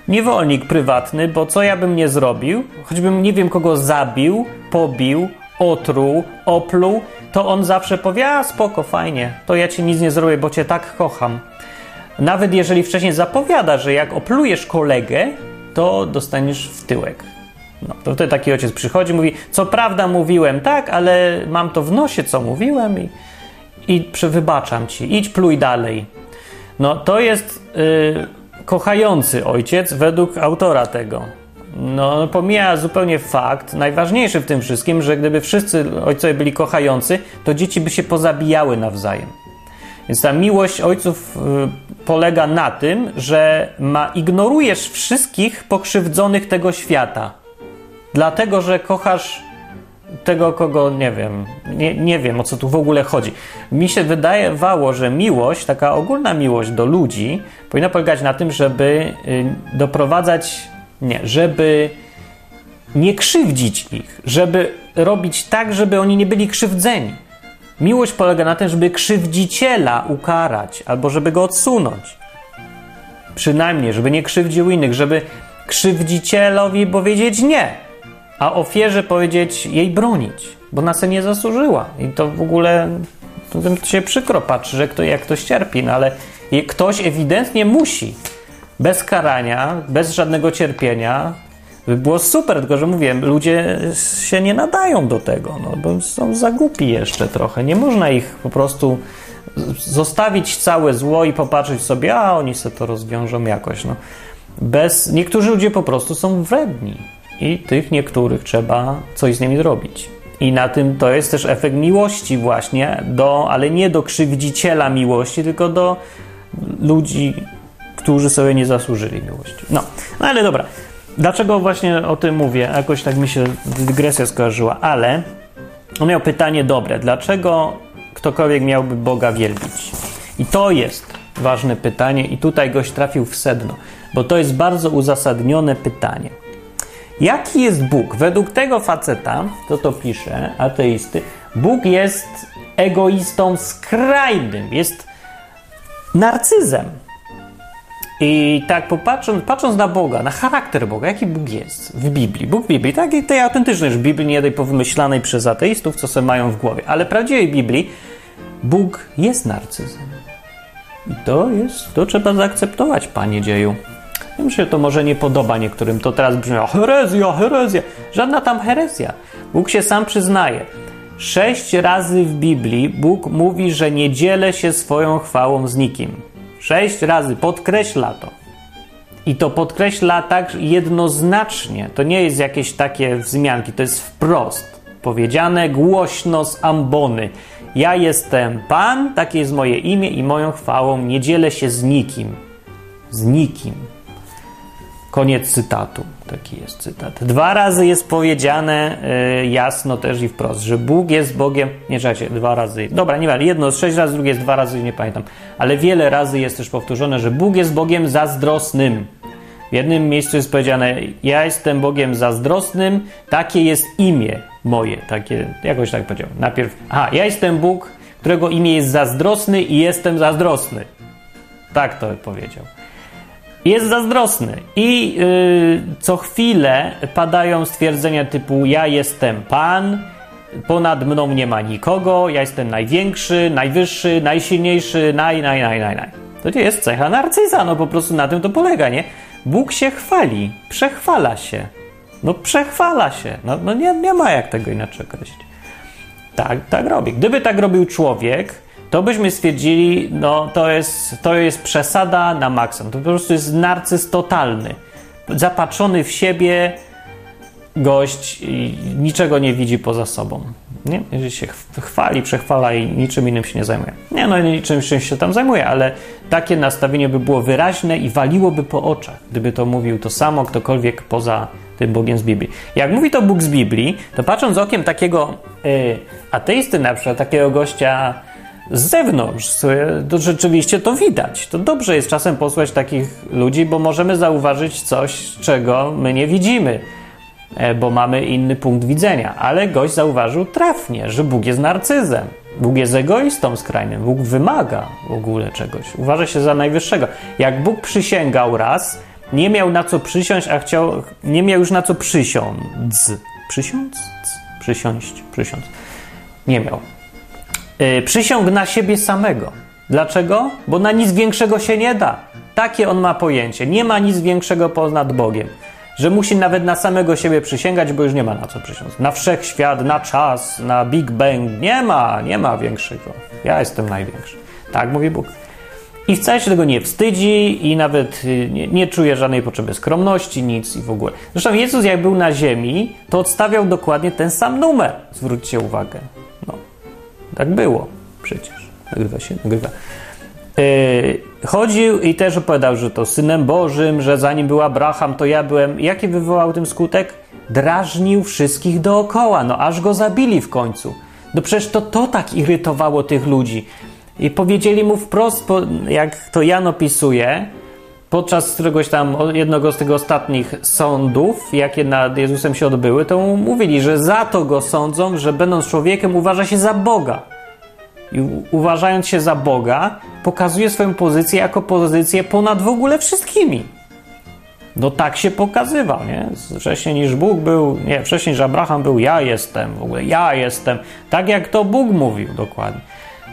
A: niewolnik prywatny, bo co ja bym nie zrobił, choćbym nie wiem kogo zabił, pobił, otruł, opluł, to on zawsze powie, a spoko, fajnie, to ja ci nic nie zrobię, bo cię tak kocham. Nawet jeżeli wcześniej zapowiada, że jak oplujesz kolegę, to dostaniesz w tyłek. No, to wtedy taki ojciec przychodzi, mówi, co prawda mówiłem tak, ale mam to w nosie, co mówiłem i, i wybaczam ci, idź pluj dalej. No to jest yy, kochający ojciec według autora tego. No, pomija zupełnie fakt, najważniejszy w tym wszystkim, że gdyby wszyscy ojcowie byli kochający, to dzieci by się pozabijały nawzajem. Więc ta miłość ojców y, polega na tym, że ma, ignorujesz wszystkich pokrzywdzonych tego świata dlatego że kochasz tego, kogo nie wiem, nie, nie wiem o co tu w ogóle chodzi. Mi się wydawało, że miłość, taka ogólna miłość do ludzi, powinna polegać na tym, żeby y, doprowadzać, nie, żeby nie krzywdzić ich, żeby robić tak, żeby oni nie byli krzywdzeni. Miłość polega na tym, żeby krzywdziciela ukarać albo żeby go odsunąć. Przynajmniej, żeby nie krzywdził innych, żeby krzywdzicielowi powiedzieć nie a ofierze powiedzieć jej bronić, bo na co nie zasłużyła. I to w ogóle to się przykro patrzy, że kto, jak ktoś cierpi, no ale ktoś ewidentnie musi. Bez karania, bez żadnego cierpienia. By było super, tylko że mówię, ludzie się nie nadają do tego, no, bo są za głupi jeszcze trochę. Nie można ich po prostu zostawić całe zło i popatrzeć sobie, a oni sobie to rozwiążą jakoś. No. Bez, niektórzy ludzie po prostu są wredni i tych niektórych trzeba coś z nimi zrobić. I na tym to jest też efekt miłości właśnie, do, ale nie do krzywdziciela miłości, tylko do ludzi, którzy sobie nie zasłużyli miłości. No, no ale dobra. Dlaczego właśnie o tym mówię? Jakoś tak mi się dygresja skojarzyła, ale on miał pytanie dobre. Dlaczego ktokolwiek miałby Boga wielbić? I to jest ważne pytanie i tutaj goś trafił w sedno, bo to jest bardzo uzasadnione pytanie. Jaki jest Bóg? Według tego faceta, kto to pisze, ateisty, Bóg jest egoistą skrajnym, jest narcyzem. I tak popatrząc, patrząc na Boga, na charakter Boga, jaki Bóg jest w Biblii. Bóg w Biblii, takiej tej autentycznej już Biblii, nie tej powymyślanej przez ateistów, co sobie mają w głowie, ale prawdziwej Biblii, Bóg jest narcyzem. I to jest, to trzeba zaakceptować, panie dzieju. Wiem, że to może nie podoba niektórym, to teraz brzmi, herezja, herezja. Żadna tam herezja. Bóg się sam przyznaje. Sześć razy w Biblii Bóg mówi, że nie dzielę się swoją chwałą z nikim. Sześć razy, podkreśla to. I to podkreśla tak jednoznacznie. To nie jest jakieś takie wzmianki, to jest wprost. Powiedziane głośno z ambony. Ja jestem Pan, takie jest moje imię i moją chwałą nie dzielę się z nikim. Z nikim. Koniec cytatu. Taki jest cytat. Dwa razy jest powiedziane y, jasno też i wprost, że Bóg jest Bogiem. Nie czekajcie, dwa razy. Dobra, nie wiem, jedno sześć razy, drugie dwa razy, nie pamiętam. Ale wiele razy jest też powtórzone, że Bóg jest Bogiem zazdrosnym. W jednym miejscu jest powiedziane: Ja jestem Bogiem zazdrosnym, takie jest imię moje. Takie, jakoś tak powiedział. Najpierw, aha, ja jestem Bóg, którego imię jest zazdrosny i jestem zazdrosny. Tak to powiedział jest zazdrosny i yy, co chwilę padają stwierdzenia typu ja jestem Pan, ponad mną nie ma nikogo, ja jestem największy, najwyższy, najsilniejszy, naj, naj, naj, naj, naj. To jest cecha narcyza, no po prostu na tym to polega, nie? Bóg się chwali, przechwala się. No przechwala się. No, no nie, nie ma jak tego inaczej określić. Tak, tak robi. Gdyby tak robił człowiek, to byśmy stwierdzili, no to jest, to jest przesada na maksa. To po prostu jest narcyz totalny. Zapatrzony w siebie gość niczego nie widzi poza sobą. Nie? Jeżeli się chwali, przechwala i niczym innym się nie zajmuje. Nie, no niczym się tam zajmuje, ale takie nastawienie by było wyraźne i waliłoby po oczach, gdyby to mówił to samo ktokolwiek poza tym Bogiem z Biblii. Jak mówi to Bóg z Biblii, to patrząc okiem takiego y, ateisty na przykład, takiego gościa z zewnątrz. To rzeczywiście to widać. To dobrze jest czasem posłać takich ludzi, bo możemy zauważyć coś, czego my nie widzimy, e, bo mamy inny punkt widzenia. Ale gość zauważył trafnie, że Bóg jest narcyzem. Bóg jest egoistą skrajnym. Bóg wymaga w ogóle czegoś. Uważa się za najwyższego. Jak Bóg przysięgał raz, nie miał na co przysiąść, a chciał, nie miał już na co przysiąc. Przysiąc? Przysiąść, przysiąc. Nie miał. Yy, przysiąg na siebie samego. Dlaczego? Bo na nic większego się nie da. Takie on ma pojęcie. Nie ma nic większego ponad Bogiem. Że musi nawet na samego siebie przysięgać, bo już nie ma na co przysiąc. Na wszechświat, na czas, na Big Bang. Nie ma, nie ma większego. Ja jestem największy. Tak mówi Bóg. I wcale się tego nie wstydzi i nawet y, nie, nie, czuje żadnej potrzeby skromności, nic i w ogóle. Zresztą Jezus jak był na ziemi, to odstawiał dokładnie ten sam numer. Zwróćcie uwagę. Tak było przecież. Nagrywa się, nagrywa. Yy, chodził i też opowiadał, że to synem Bożym, że zanim był Abraham, to ja byłem. Jaki wywołał tym skutek? Drażnił wszystkich dookoła, no aż go zabili w końcu. No przecież to to tak irytowało tych ludzi. I powiedzieli mu wprost, jak to Jan opisuje, podczas któregoś tam jednego z tych ostatnich sądów, jakie nad Jezusem się odbyły, to mówili, że za to go sądzą, że będąc człowiekiem uważa się za Boga. I uważając się za Boga, pokazuje swoją pozycję jako pozycję ponad w ogóle wszystkimi. No tak się pokazywał, nie? Wcześniej niż Bóg był, nie, wcześniej niż Abraham był, ja jestem, w ogóle ja jestem. Tak jak to Bóg mówił dokładnie.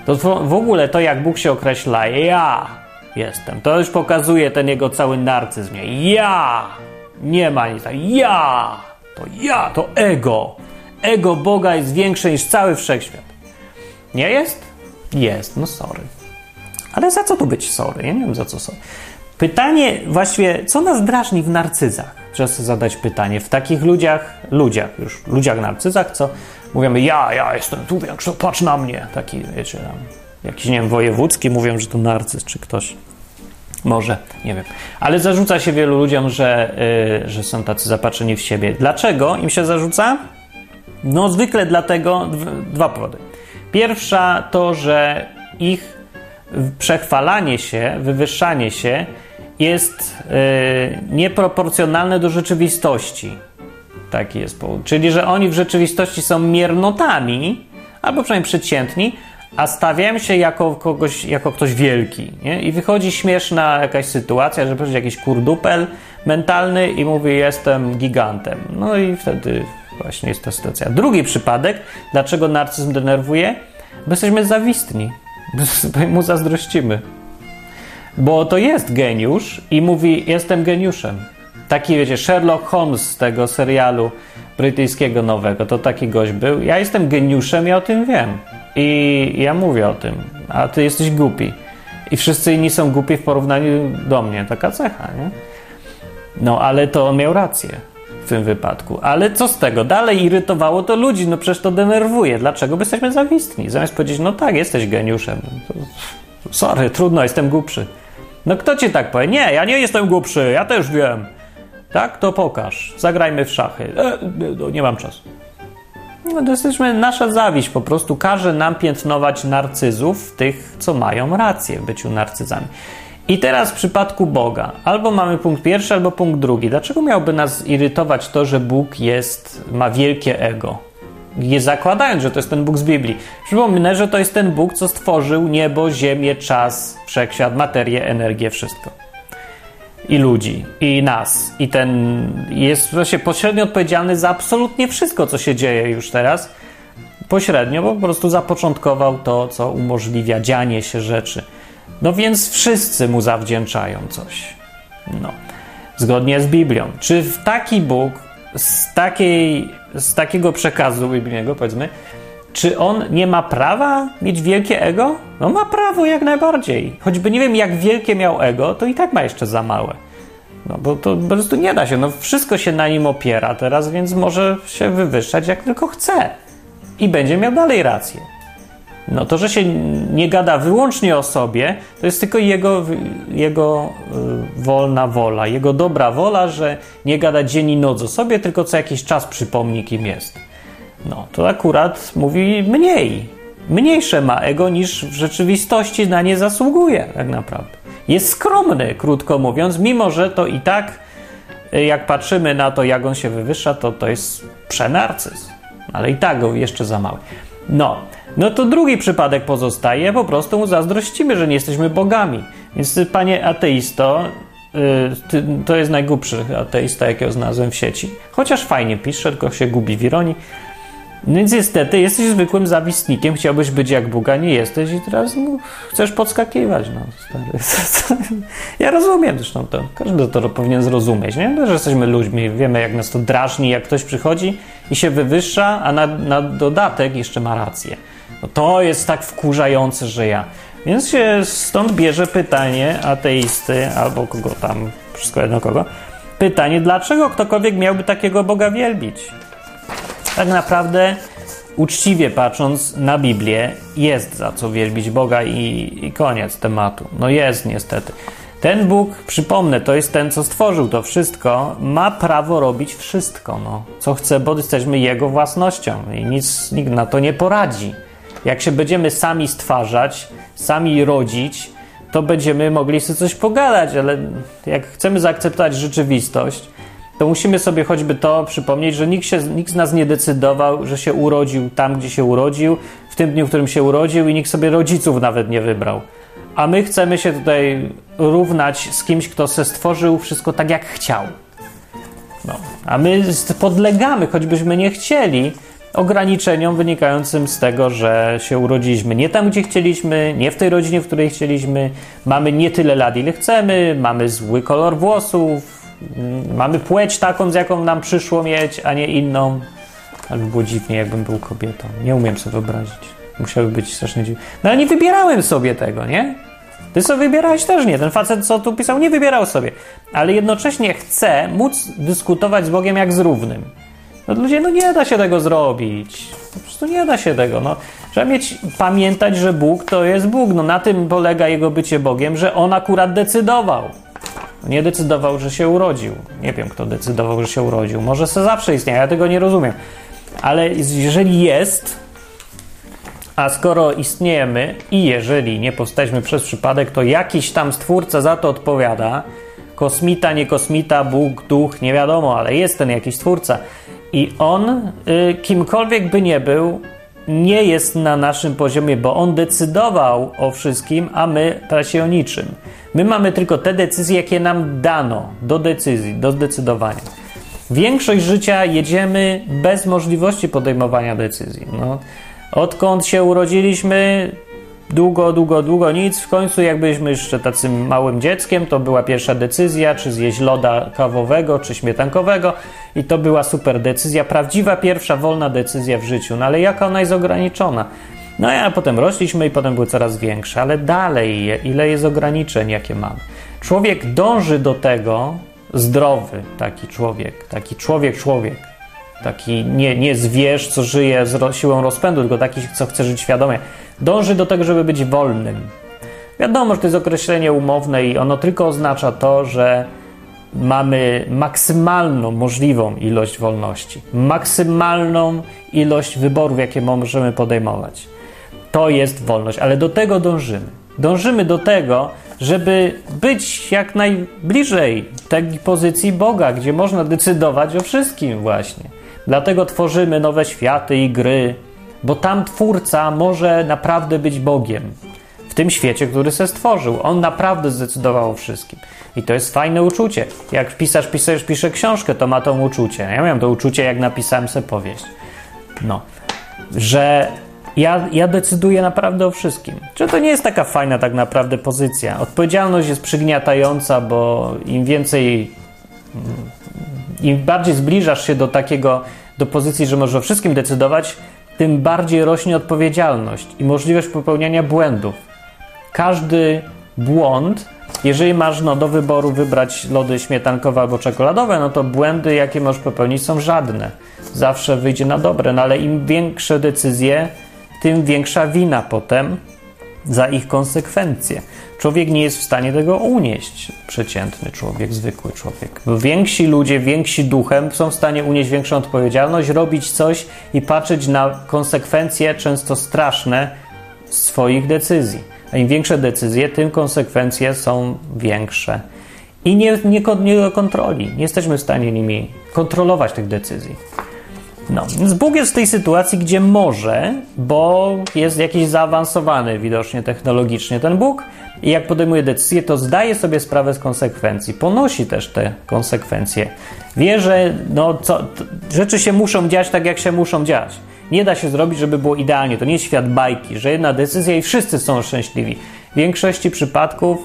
A: To w ogóle to, jak Bóg się określa, ja jestem. To już pokazuje ten jego cały narcyzm. Ja! Nie ma nic. Ja! To ja, to ego. Ego Boga jest większe niż cały wszechświat. Nie jest? Jest, no sorry. Ale za co tu być sorry? Ja nie wiem za co sorry. Pytanie właściwie, co nas drażni w narcyzach? Trzeba sobie zadać pytanie. W takich ludziach, ludziach, już ludziach narcyzach, co mówimy, ja, ja jestem tu większy, patrz na mnie. Taki, wiecie, tam, jakiś, nie wiem, wojewódzki, mówią, że to narcyz, czy ktoś. Może, nie wiem. Ale zarzuca się wielu ludziom, że, yy, że są tacy zapatrzeni w siebie. Dlaczego im się zarzuca? No, zwykle dlatego dwa powody. Pierwsza to, że ich przechwalanie się, wywyższanie się jest yy, nieproporcjonalne do rzeczywistości. Taki jest powód. Czyli, że oni w rzeczywistości są miernotami, albo przynajmniej przeciętni, a stawiają się jako, kogoś, jako ktoś wielki. Nie? I wychodzi śmieszna jakaś sytuacja, że przychodzi jakiś kurdupel mentalny i mówi: Jestem gigantem. No i wtedy właśnie jest ta sytuacja. Drugi przypadek, dlaczego narcyzm denerwuje? Bo jesteśmy zawistni, bo mu zazdrościmy. Bo to jest geniusz i mówi: Jestem geniuszem. Taki, wiecie, Sherlock Holmes z tego serialu brytyjskiego nowego, to taki gość był. Ja jestem geniuszem, ja o tym wiem. I ja mówię o tym, a ty jesteś głupi. I wszyscy inni są głupi w porównaniu do mnie. Taka cecha, nie? No, ale to on miał rację w tym wypadku. Ale co z tego? Dalej irytowało to ludzi, no przecież to denerwuje. Dlaczego? Bo jesteśmy zawistni. Zamiast powiedzieć, no tak, jesteś geniuszem. Sorry, trudno, jestem głupszy. No kto ci tak powie? Nie, ja nie jestem głupszy, ja też wiem. Tak? To pokaż. Zagrajmy w szachy. E, no, nie mam czasu. No to jesteśmy, nasza zawiść po prostu każe nam piętnować narcyzów, tych, co mają rację w byciu narcyzami. I teraz w przypadku Boga, albo mamy punkt pierwszy, albo punkt drugi. Dlaczego miałby nas irytować to, że Bóg jest, ma wielkie ego? Nie zakładając, że to jest ten Bóg z Biblii. Przypomnę, że to jest ten Bóg, co stworzył niebo, ziemię, czas, wszechświat, materię, energię, wszystko i ludzi, i nas. I ten jest właśnie pośrednio odpowiedzialny za absolutnie wszystko, co się dzieje już teraz. Pośrednio, bo po prostu zapoczątkował to, co umożliwia dzianie się rzeczy. No więc wszyscy mu zawdzięczają coś. No. Zgodnie z Biblią. Czy w taki Bóg z, takiej, z takiego przekazu biblijnego, powiedzmy, czy on nie ma prawa mieć wielkie ego? No ma prawo jak najbardziej. Choćby nie wiem, jak wielkie miał ego, to i tak ma jeszcze za małe. No bo to po prostu nie da się. No wszystko się na nim opiera teraz, więc może się wywyższać jak tylko chce. I będzie miał dalej rację. No to, że się nie gada wyłącznie o sobie, to jest tylko jego, jego y, wolna wola, jego dobra wola, że nie gada dzień i noc o sobie, tylko co jakiś czas przypomni, kim jest. No, to akurat mówi mniej. Mniejsze ma ego niż w rzeczywistości na nie zasługuje, tak naprawdę. Jest skromny, krótko mówiąc, mimo że to i tak, y, jak patrzymy na to, jak on się wywyższa, to to jest przenarcyz. Ale i tak go jeszcze za mały. No, no to drugi przypadek pozostaje, po prostu mu zazdrościmy, że nie jesteśmy bogami. Więc panie ateisto, y, to jest najgłupszy ateista, jakiego znalazłem w sieci. Chociaż fajnie pisze, tylko się gubi w ironii. No więc niestety jesteś zwykłym zawistnikiem, chciałbyś być jak Bóg, a nie jesteś i teraz no, chcesz podskakiwać. No, stary. Ja rozumiem zresztą to. Każdy to powinien zrozumieć, nie? No, że jesteśmy ludźmi, wiemy jak nas to drażni, jak ktoś przychodzi i się wywyższa, a na, na dodatek jeszcze ma rację. No, to jest tak wkurzające, że ja. Więc się stąd bierze pytanie ateisty albo kogo tam, wszystko jedno kogo. Pytanie, dlaczego ktokolwiek miałby takiego Boga wielbić? Tak naprawdę uczciwie patrząc na Biblię, jest za co wielbić Boga i, i, koniec tematu. No jest niestety. Ten Bóg, przypomnę, to jest ten, co stworzył to wszystko, ma prawo robić wszystko, no, co chce, bo jesteśmy Jego własnością i nic nikt na to nie poradzi. Jak się będziemy sami stwarzać, sami rodzić, to będziemy mogli sobie coś pogadać, ale jak chcemy zaakceptować rzeczywistość, to musimy sobie choćby to przypomnieć, że nikt, się, nikt z nas nie decydował, że się urodził tam, gdzie się urodził, w tym dniu, w którym się urodził, i nikt sobie rodziców nawet nie wybrał. A my chcemy się tutaj równać z kimś, kto se stworzył wszystko tak, jak chciał. No. A my podlegamy, choćbyśmy nie chcieli, ograniczeniom wynikającym z tego, że się urodziliśmy nie tam, gdzie chcieliśmy, nie w tej rodzinie, w której chcieliśmy, mamy nie tyle lat, ile chcemy, mamy zły kolor włosów, mamy płeć taką, z jaką nam przyszło mieć, a nie inną. Ale by było dziwnie, jakbym był kobietą. Nie umiem sobie wyobrazić. Musiały być strasznie dziwne. No ale nie wybierałem sobie tego, nie? Ty sobie wybierałeś też nie. Ten facet, co tu pisał, nie wybierał sobie. Ale jednocześnie chce móc dyskutować z Bogiem jak z równym. No ludzie, no nie da się tego zrobić. Po prostu nie da się tego. No, trzeba mieć, pamiętać, że Bóg to jest Bóg. No na tym polega jego bycie Bogiem, że On akurat decydował. Nie decydował, że się urodził. Nie wiem, kto decydował, że się urodził. Może se zawsze istniał, ja tego nie rozumiem. Ale jeżeli jest, a skoro istniejemy i jeżeli nie powstaliśmy przez przypadek, to jakiś tam stwórca za to odpowiada. Kosmita, nie kosmita, Bóg, duch, nie wiadomo, ale jest ten jakiś stwórca. I on, y, kimkolwiek by nie był, nie jest na naszym poziomie, bo on decydował o wszystkim, a my prawie o niczym. My mamy tylko te decyzje, jakie nam dano do decyzji, do zdecydowania. Większość życia jedziemy bez możliwości podejmowania decyzji. No, odkąd się urodziliśmy, długo, długo, długo nic. W końcu, jak byliśmy jeszcze takim małym dzieckiem, to była pierwsza decyzja, czy zjeść loda kawowego, czy śmietankowego, i to była super decyzja, prawdziwa pierwsza wolna decyzja w życiu. No ale jaka ona jest ograniczona? No a potem rośliśmy i potem były coraz większe, ale dalej, ile jest ograniczeń, jakie mamy. Człowiek dąży do tego, zdrowy taki człowiek, taki człowiek, człowiek, taki nie, nie zwierz, co żyje z siłą rozpędu, tylko taki, co chce żyć świadomie, dąży do tego, żeby być wolnym. Wiadomo, że to jest określenie umowne i ono tylko oznacza to, że mamy maksymalną możliwą ilość wolności, maksymalną ilość wyborów, jakie możemy podejmować. To jest wolność, ale do tego dążymy. Dążymy do tego, żeby być jak najbliżej tej pozycji Boga, gdzie można decydować o wszystkim właśnie. Dlatego tworzymy nowe światy i gry, bo tam twórca może naprawdę być Bogiem w tym świecie, który se stworzył. On naprawdę zdecydował o wszystkim. I to jest fajne uczucie. Jak pisarz pisarz pisze książkę, to ma to uczucie. Ja miałem to uczucie, jak napisałem sobie powieść. No, że ja, ja decyduję naprawdę o wszystkim. Czy to nie jest taka fajna tak naprawdę pozycja? Odpowiedzialność jest przygniatająca, bo im więcej, im bardziej zbliżasz się do takiego, do pozycji, że możesz o wszystkim decydować, tym bardziej rośnie odpowiedzialność i możliwość popełniania błędów. Każdy błąd, jeżeli masz no, do wyboru wybrać lody śmietankowe albo czekoladowe, no to błędy, jakie możesz popełnić, są żadne. Zawsze wyjdzie na dobre, no ale im większe decyzje, tym większa wina potem za ich konsekwencje. Człowiek nie jest w stanie tego unieść, przeciętny człowiek, zwykły człowiek. Więksi ludzie, więksi duchem są w stanie unieść większą odpowiedzialność, robić coś i patrzeć na konsekwencje, często straszne, swoich decyzji. A im większe decyzje, tym konsekwencje są większe. I nie, nie, nie kontroli. Nie jesteśmy w stanie nimi kontrolować tych decyzji. No, więc Bóg jest w tej sytuacji, gdzie może, bo jest jakiś zaawansowany widocznie technologicznie ten Bóg i jak podejmuje decyzję, to zdaje sobie sprawę z konsekwencji, ponosi też te konsekwencje. Wie, że no, co, rzeczy się muszą dziać tak, jak się muszą dziać. Nie da się zrobić, żeby było idealnie. To nie jest świat bajki, że jedna decyzja i wszyscy są szczęśliwi. W większości przypadków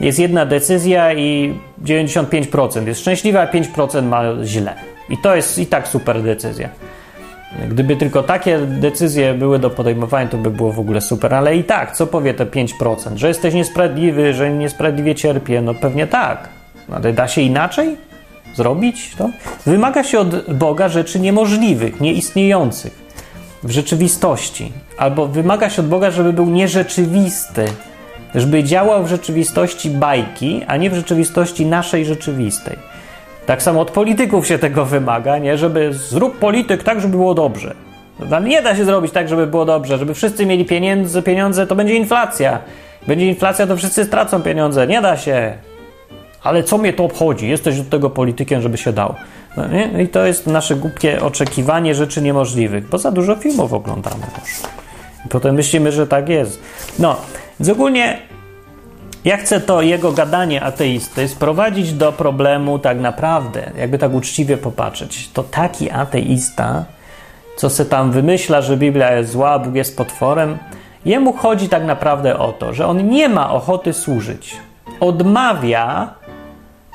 A: jest jedna decyzja i 95% jest szczęśliwa, a 5% ma źle. I to jest i tak super decyzja. Gdyby tylko takie decyzje były do podejmowania, to by było w ogóle super, ale i tak, co powie te 5%? Że jesteś niesprawiedliwy, że niesprawiedliwie cierpię? No pewnie tak. Ale da się inaczej zrobić to? Wymaga się od Boga rzeczy niemożliwych, nieistniejących w rzeczywistości. Albo wymaga się od Boga, żeby był nierzeczywisty, żeby działał w rzeczywistości bajki, a nie w rzeczywistości naszej rzeczywistej. Tak samo od polityków się tego wymaga, nie? Żeby zrób polityk tak, żeby było dobrze. Nie da się zrobić tak, żeby było dobrze, żeby wszyscy mieli pieniądze, pieniądze to będzie inflacja. Będzie inflacja, to wszyscy stracą pieniądze. Nie da się. Ale co mnie to obchodzi? Jesteś od tego politykiem, żeby się dał. No I to jest nasze głupie oczekiwanie rzeczy niemożliwych, bo za dużo filmów oglądamy już. Potem myślimy, że tak jest. No, więc ogólnie ja chcę to jego gadanie ateisty sprowadzić do problemu tak naprawdę, jakby tak uczciwie popatrzeć. To taki ateista, co se tam wymyśla, że Biblia jest zła, Bóg jest potworem, jemu chodzi tak naprawdę o to, że on nie ma ochoty służyć. Odmawia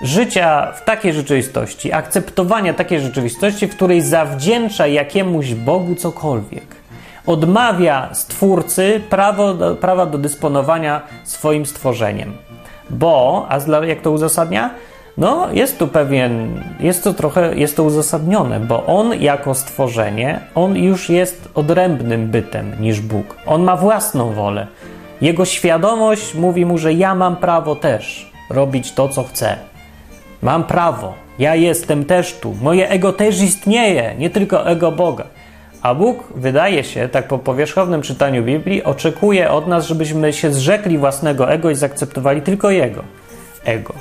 A: życia w takiej rzeczywistości, akceptowania takiej rzeczywistości, w której zawdzięcza jakiemuś Bogu cokolwiek odmawia stwórcy prawo prawa do dysponowania swoim stworzeniem. Bo, a jak to uzasadnia? No, jest tu pewien, jest to trochę, jest to uzasadnione, bo on jako stworzenie, on już jest odrębnym bytem niż Bóg. On ma własną wolę. Jego świadomość mówi mu, że ja mam prawo też robić to, co chcę. Mam prawo. Ja jestem też tu. Moje ego też istnieje, nie tylko ego Boga. A Bóg, wydaje się, tak po powierzchownym czytaniu Biblii, oczekuje od nas, żebyśmy się zrzekli własnego ego i zaakceptowali tylko Jego ego.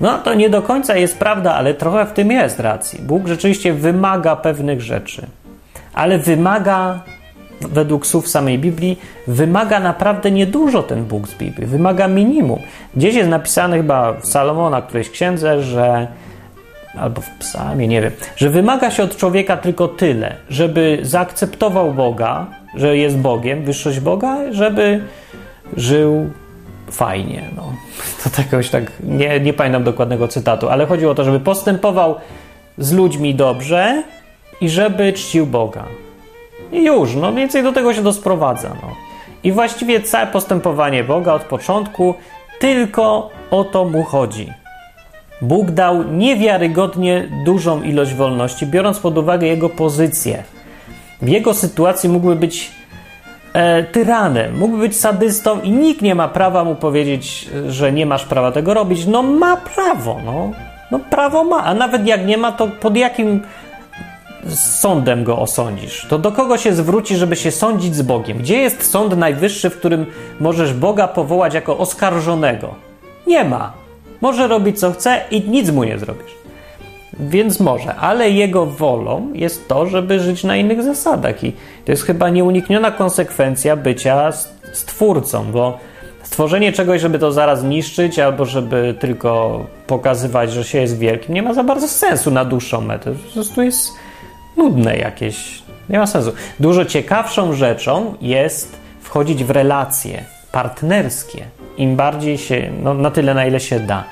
A: No to nie do końca jest prawda, ale trochę w tym jest racji. Bóg rzeczywiście wymaga pewnych rzeczy, ale wymaga według słów samej Biblii, wymaga naprawdę niedużo ten Bóg z Biblii. Wymaga minimum. Gdzieś jest napisane chyba w Salomona, którejś księdze, że albo w psalmie, nie wiem, że wymaga się od człowieka tylko tyle, żeby zaakceptował Boga, że jest Bogiem, wyższość Boga, żeby żył fajnie. No. To jakoś tak, nie, nie pamiętam dokładnego cytatu, ale chodziło o to, żeby postępował z ludźmi dobrze i żeby czcił Boga. I już, no więcej do tego się to sprowadza. No. I właściwie całe postępowanie Boga od początku tylko o to mu chodzi. Bóg dał niewiarygodnie dużą ilość wolności, biorąc pod uwagę jego pozycję. W jego sytuacji mógłby być e, tyranem, mógłby być sadystą i nikt nie ma prawa mu powiedzieć, że nie masz prawa tego robić. No ma prawo, no. No prawo ma, a nawet jak nie ma, to pod jakim sądem go osądzisz? To do kogo się zwróci, żeby się sądzić z Bogiem? Gdzie jest sąd najwyższy, w którym możesz Boga powołać jako oskarżonego? Nie ma. Może robić co chce i nic mu nie zrobisz. Więc może, ale jego wolą jest to, żeby żyć na innych zasadach. I to jest chyba nieunikniona konsekwencja bycia stwórcą, bo stworzenie czegoś, żeby to zaraz niszczyć, albo żeby tylko pokazywać, że się jest wielkim, nie ma za bardzo sensu na dłuższą metę. Po prostu jest nudne jakieś. Nie ma sensu. Dużo ciekawszą rzeczą jest wchodzić w relacje partnerskie. Im bardziej się, no, na tyle, na ile się da.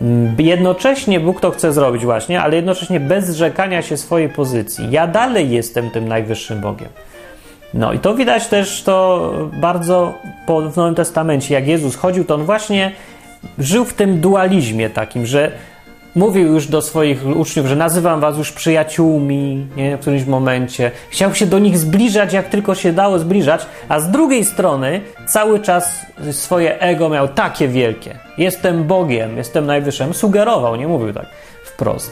A: Mm, jednocześnie Bóg to chce zrobić właśnie, ale jednocześnie bez zrzekania się swojej pozycji. Ja dalej jestem tym najwyższym Bogiem. No i to widać też to bardzo w Nowym Testamencie. Jak Jezus chodził, to on właśnie żył w tym dualizmie takim, że mówił już do swoich uczniów, że nazywam was już przyjaciółmi nie, w którymś momencie. Chciał się do nich zbliżać, jak tylko się dało zbliżać, a z drugiej strony cały czas swoje ego miał takie wielkie. Jestem Bogiem, jestem najwyższym. Sugerował, nie mówił tak wprost.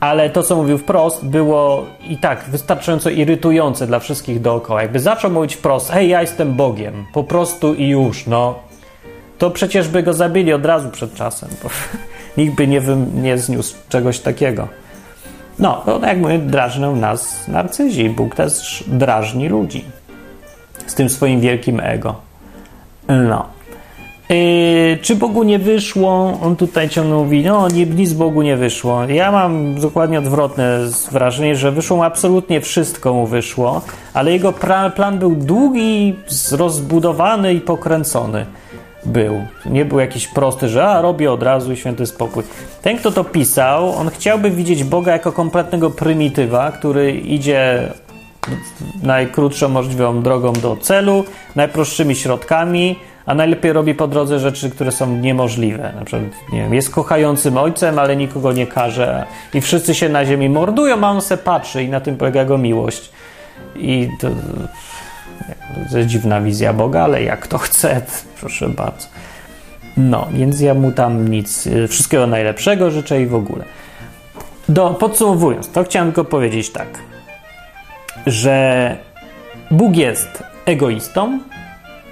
A: Ale to, co mówił wprost, było i tak wystarczająco irytujące dla wszystkich dookoła. Jakby zaczął mówić wprost, hej, ja jestem Bogiem, po prostu i już, no. To przecież by go zabili od razu przed czasem. Nikt by nie, nie zniósł czegoś takiego. No, to jak mówię, drażnią nas narcyzi. Bóg też drażni ludzi z tym swoim wielkim ego. No. Yy, czy Bogu nie wyszło? On tutaj ciągle mówi, no nic Bogu nie wyszło. Ja mam dokładnie odwrotne wrażenie, że wyszło mu absolutnie wszystko mu wyszło, ale jego plan był długi, rozbudowany i pokręcony był. Nie był jakiś prosty, że a, robię od razu i święty spokój. Ten, kto to pisał, on chciałby widzieć Boga jako kompletnego prymitywa, który idzie najkrótszą możliwą drogą do celu, najprostszymi środkami, a najlepiej robi po drodze rzeczy, które są niemożliwe. Na przykład, nie wiem, jest kochającym ojcem, ale nikogo nie każe i wszyscy się na ziemi mordują, a on se patrzy i na tym polega jego miłość. I to to jest dziwna wizja Boga, ale jak to chce, proszę bardzo. No, więc ja mu tam nic, wszystkiego najlepszego życzę i w ogóle. Do, podsumowując, to chciałem tylko powiedzieć tak, że Bóg jest egoistą,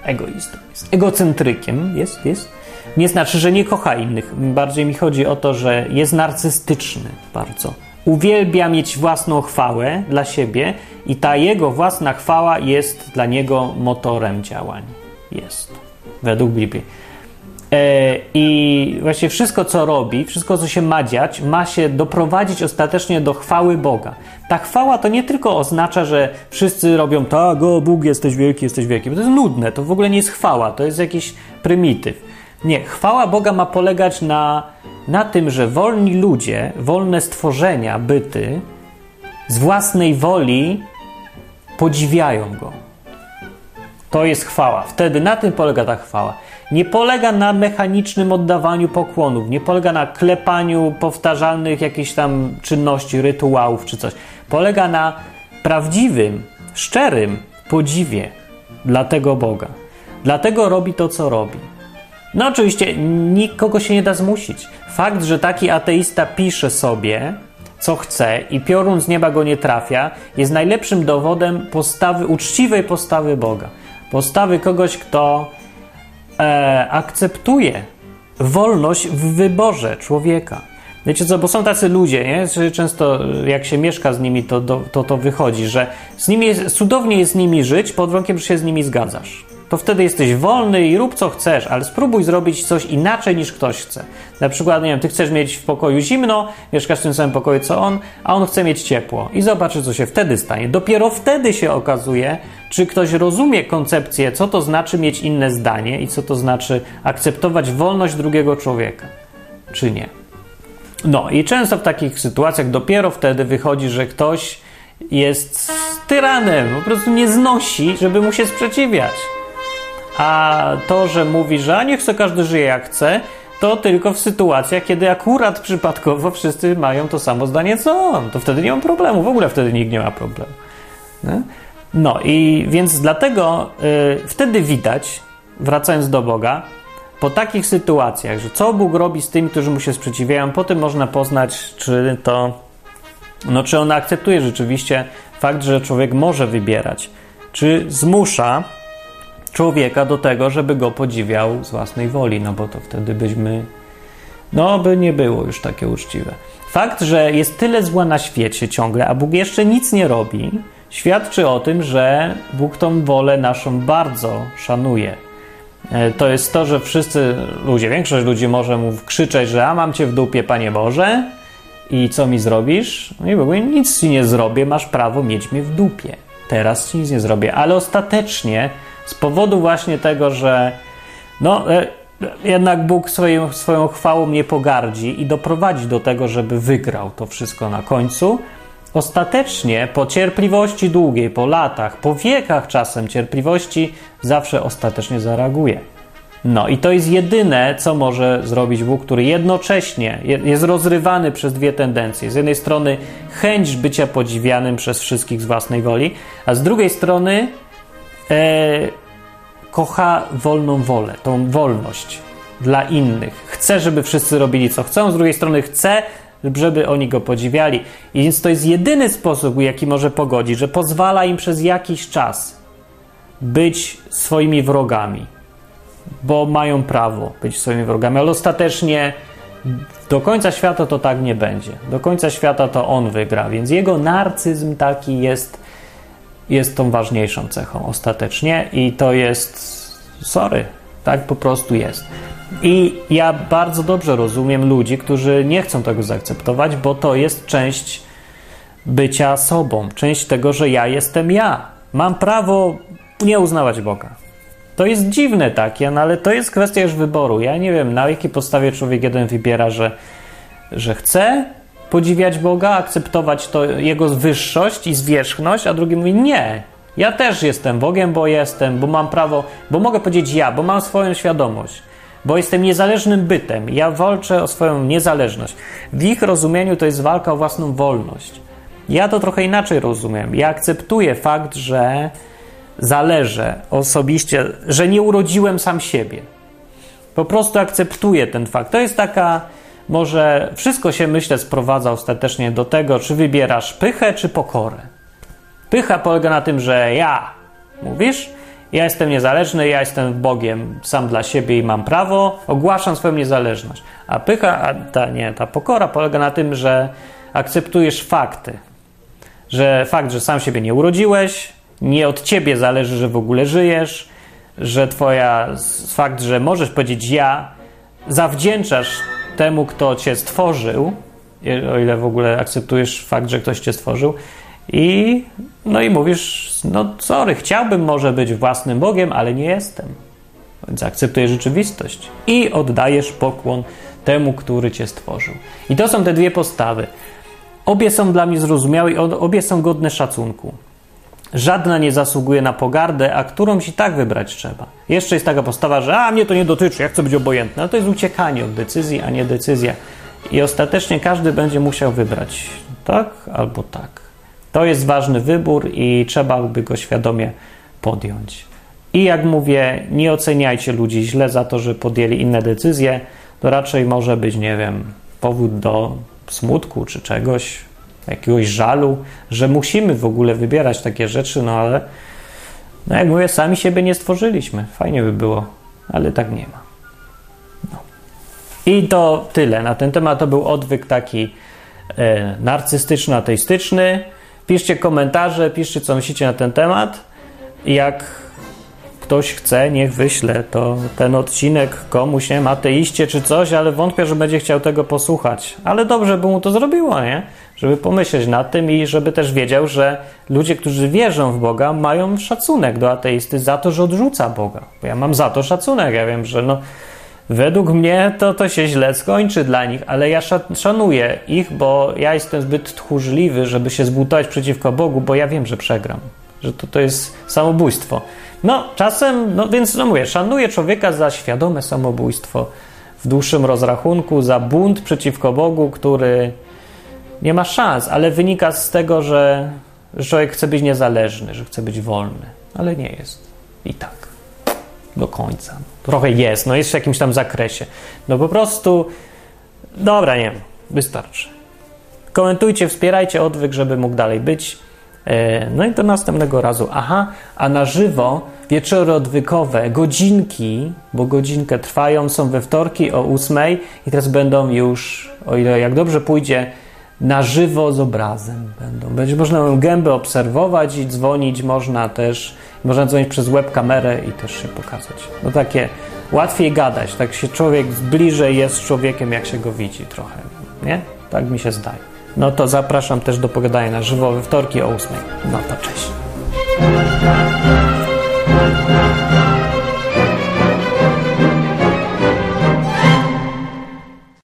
A: egoistą, jest egocentrykiem, jest, jest. Nie znaczy, że nie kocha innych. Bardziej mi chodzi o to, że jest narcystyczny bardzo uwielbia mieć własną chwałę dla siebie i ta jego własna chwała jest dla niego motorem działań. Jest, według Biblii. E, I właśnie wszystko, co robi, wszystko, co się ma dziać, ma się doprowadzić ostatecznie do chwały Boga. Ta chwała to nie tylko oznacza, że wszyscy robią tak, o Bóg, jesteś wielki, jesteś wielki, bo to jest nudne, to w ogóle nie jest chwała, to jest jakiś prymityw. Nie, chwała Boga ma polegać na na tym, że wolni ludzie, wolne stworzenia, byty, z własnej woli podziwiają go. To jest chwała. Wtedy na tym polega ta chwała. Nie polega na mechanicznym oddawaniu pokłonów, nie polega na klepaniu powtarzalnych jakichś tam czynności, rytuałów czy coś. Polega na prawdziwym, szczerym podziwie dla tego Boga. Dlatego robi to, co robi. No oczywiście nikogo się nie da zmusić. Fakt, że taki ateista pisze sobie, co chce i piorun z nieba go nie trafia, jest najlepszym dowodem postawy, uczciwej postawy Boga. Postawy kogoś, kto e, akceptuje wolność w wyborze człowieka. Wiecie co, bo są tacy ludzie, nie? Często jak się mieszka z nimi, to to, to wychodzi, że z nimi jest, cudownie jest z nimi żyć pod warunkiem, że się z nimi zgadzasz. To wtedy jesteś wolny i rób co chcesz, ale spróbuj zrobić coś inaczej niż ktoś chce. Na przykład, nie wiem, ty chcesz mieć w pokoju zimno, mieszkasz w tym samym pokoju co on, a on chce mieć ciepło. I zobaczy, co się wtedy stanie. Dopiero wtedy się okazuje, czy ktoś rozumie koncepcję, co to znaczy mieć inne zdanie i co to znaczy akceptować wolność drugiego człowieka, czy nie. No i często w takich sytuacjach dopiero wtedy wychodzi, że ktoś jest tyranem, po prostu nie znosi, żeby mu się sprzeciwiać. A to, że mówi, że a niech sobie każdy żyje jak chce, to tylko w sytuacjach, kiedy akurat przypadkowo wszyscy mają to samo zdanie co on. To wtedy nie ma problemu, w ogóle wtedy nikt nie ma problemu. No, no i więc dlatego y, wtedy widać, wracając do Boga, po takich sytuacjach, że co Bóg robi z tymi, którzy mu się sprzeciwiają, potem można poznać, czy to, no, czy on akceptuje rzeczywiście fakt, że człowiek może wybierać, czy zmusza człowieka do tego, żeby go podziwiał z własnej woli, no bo to wtedy byśmy, no by nie było już takie uczciwe. Fakt, że jest tyle zła na świecie ciągle, a Bóg jeszcze nic nie robi, świadczy o tym, że Bóg tą wolę naszą bardzo szanuje. E, to jest to, że wszyscy ludzie, większość ludzi może mu krzyczeć, że a mam cię w dupie, Panie Boże, i co mi zrobisz? No i Bóg mówi, nic ci nie zrobię, masz prawo mieć mnie w dupie. Teraz ci nic nie zrobię. Ale ostatecznie, z powodu właśnie tego, że no, e, jednak Bóg swoją, swoją chwałą mnie pogardzi i doprowadzi do tego, żeby wygrał to wszystko na końcu, Ostatecznie, po cierpliwości długiej, po latach, po wiekach czasem cierpliwości, zawsze ostatecznie zareaguje. No i to jest jedyne, co może zrobić Bóg, który jednocześnie jest rozrywany przez dwie tendencje. Z jednej strony chęć bycia podziwianym przez wszystkich z własnej woli, a z drugiej strony e, kocha wolną wolę, tą wolność dla innych. Chce, żeby wszyscy robili co chcą, z drugiej strony chce, żeby oni go podziwiali. I więc to jest jedyny sposób, jaki może pogodzić, że pozwala im przez jakiś czas być swoimi wrogami, bo mają prawo być swoimi wrogami, ale ostatecznie do końca świata to tak nie będzie. Do końca świata to on wygra, więc jego narcyzm taki jest, jest tą ważniejszą cechą ostatecznie i to jest sorry, tak po prostu jest. I ja bardzo dobrze rozumiem ludzi, którzy nie chcą tego zaakceptować, bo to jest część bycia sobą, część tego, że ja jestem ja. Mam prawo nie uznawać Boga. To jest dziwne takie, no ale to jest kwestia już wyboru. Ja nie wiem, na jakiej podstawie człowiek jeden wybiera, że, że chce podziwiać Boga, akceptować to jego wyższość i zwierzchność, a drugi mówi nie. Ja też jestem Bogiem, bo jestem, bo mam prawo, bo mogę powiedzieć ja, bo mam swoją świadomość bo jestem niezależnym bytem. Ja walczę o swoją niezależność. W ich rozumieniu to jest walka o własną wolność. Ja to trochę inaczej rozumiem. Ja akceptuję fakt, że zależę osobiście, że nie urodziłem sam siebie. Po prostu akceptuję ten fakt. To jest taka, może wszystko się myślę sprowadza ostatecznie do tego, czy wybierasz pychę, czy pokorę. Pycha polega na tym, że ja mówisz, ja jestem niezależny, ja jestem Bogiem sam dla siebie i mam prawo, ogłaszam swoją niezależność. A pycha, a ta, nie, ta pokora polega na tym, że akceptujesz fakty. Że fakt, że sam siebie nie urodziłeś, nie od ciebie zależy, że w ogóle żyjesz, że twoja, fakt, że możesz powiedzieć ja, zawdzięczasz temu, kto cię stworzył, o ile w ogóle akceptujesz fakt, że ktoś cię stworzył, i, no i mówisz, no sorry, chciałbym może być własnym Bogiem, ale nie jestem. Więc akceptujesz rzeczywistość i oddajesz pokłon temu, który cię stworzył. I to są te dwie postawy. Obie są dla mnie zrozumiałe i obie są godne szacunku. Żadna nie zasługuje na pogardę, a którąś i tak wybrać trzeba. Jeszcze jest taka postawa, że a mnie to nie dotyczy, ja chcę być obojętny. Ale to jest uciekanie od decyzji, a nie decyzja. I ostatecznie każdy będzie musiał wybrać tak albo tak. To jest ważny wybór i trzeba by go świadomie podjąć. I jak mówię, nie oceniajcie ludzi źle za to, że podjęli inne decyzje. To raczej może być, nie wiem, powód do smutku czy czegoś, jakiegoś żalu, że musimy w ogóle wybierać takie rzeczy, no ale no jak mówię, sami siebie nie stworzyliśmy. Fajnie by było, ale tak nie ma. No. I to tyle na ten temat. To był odwyk taki e, narcystyczno-ateistyczny. Piszcie komentarze, piszcie co myślicie na ten temat. Jak ktoś chce, niech wyśle to ten odcinek komuś, nie ateiście czy coś, ale wątpię, że będzie chciał tego posłuchać. Ale dobrze by mu to zrobiło, nie? Żeby pomyśleć nad tym i żeby też wiedział, że ludzie, którzy wierzą w Boga, mają szacunek do ateisty za to, że odrzuca Boga. Bo ja mam za to szacunek. Ja wiem, że no, według mnie to, to się źle skończy dla nich, ale ja szanuję ich, bo ja jestem zbyt tchórzliwy, żeby się zbudować przeciwko Bogu, bo ja wiem, że przegram. Że to, to jest samobójstwo. No, czasem, no więc no mówię, szanuję człowieka za świadome samobójstwo w dłuższym rozrachunku, za bunt przeciwko Bogu, który nie ma szans, ale wynika z tego, że, że człowiek chce być niezależny, że chce być wolny, ale nie jest. I tak. Do końca. Trochę jest, no jest w jakimś tam zakresie. No po prostu, dobra, nie wystarczy. Komentujcie, wspierajcie odwyk, żeby mógł dalej być. E, no i do następnego razu. Aha, a na żywo wieczory odwykowe, godzinki, bo godzinkę trwają, są we wtorki o 8 i teraz będą już, o ile jak dobrze pójdzie, na żywo z obrazem będą. Będzie można gębę obserwować i dzwonić można też, można dzwonić przez webkamerę i też się pokazać. No takie łatwiej gadać, tak się człowiek bliżej jest z człowiekiem, jak się go widzi trochę, nie? Tak mi się zdaje. No to zapraszam też do pogadania na żywo we wtorki o 8. No to cześć.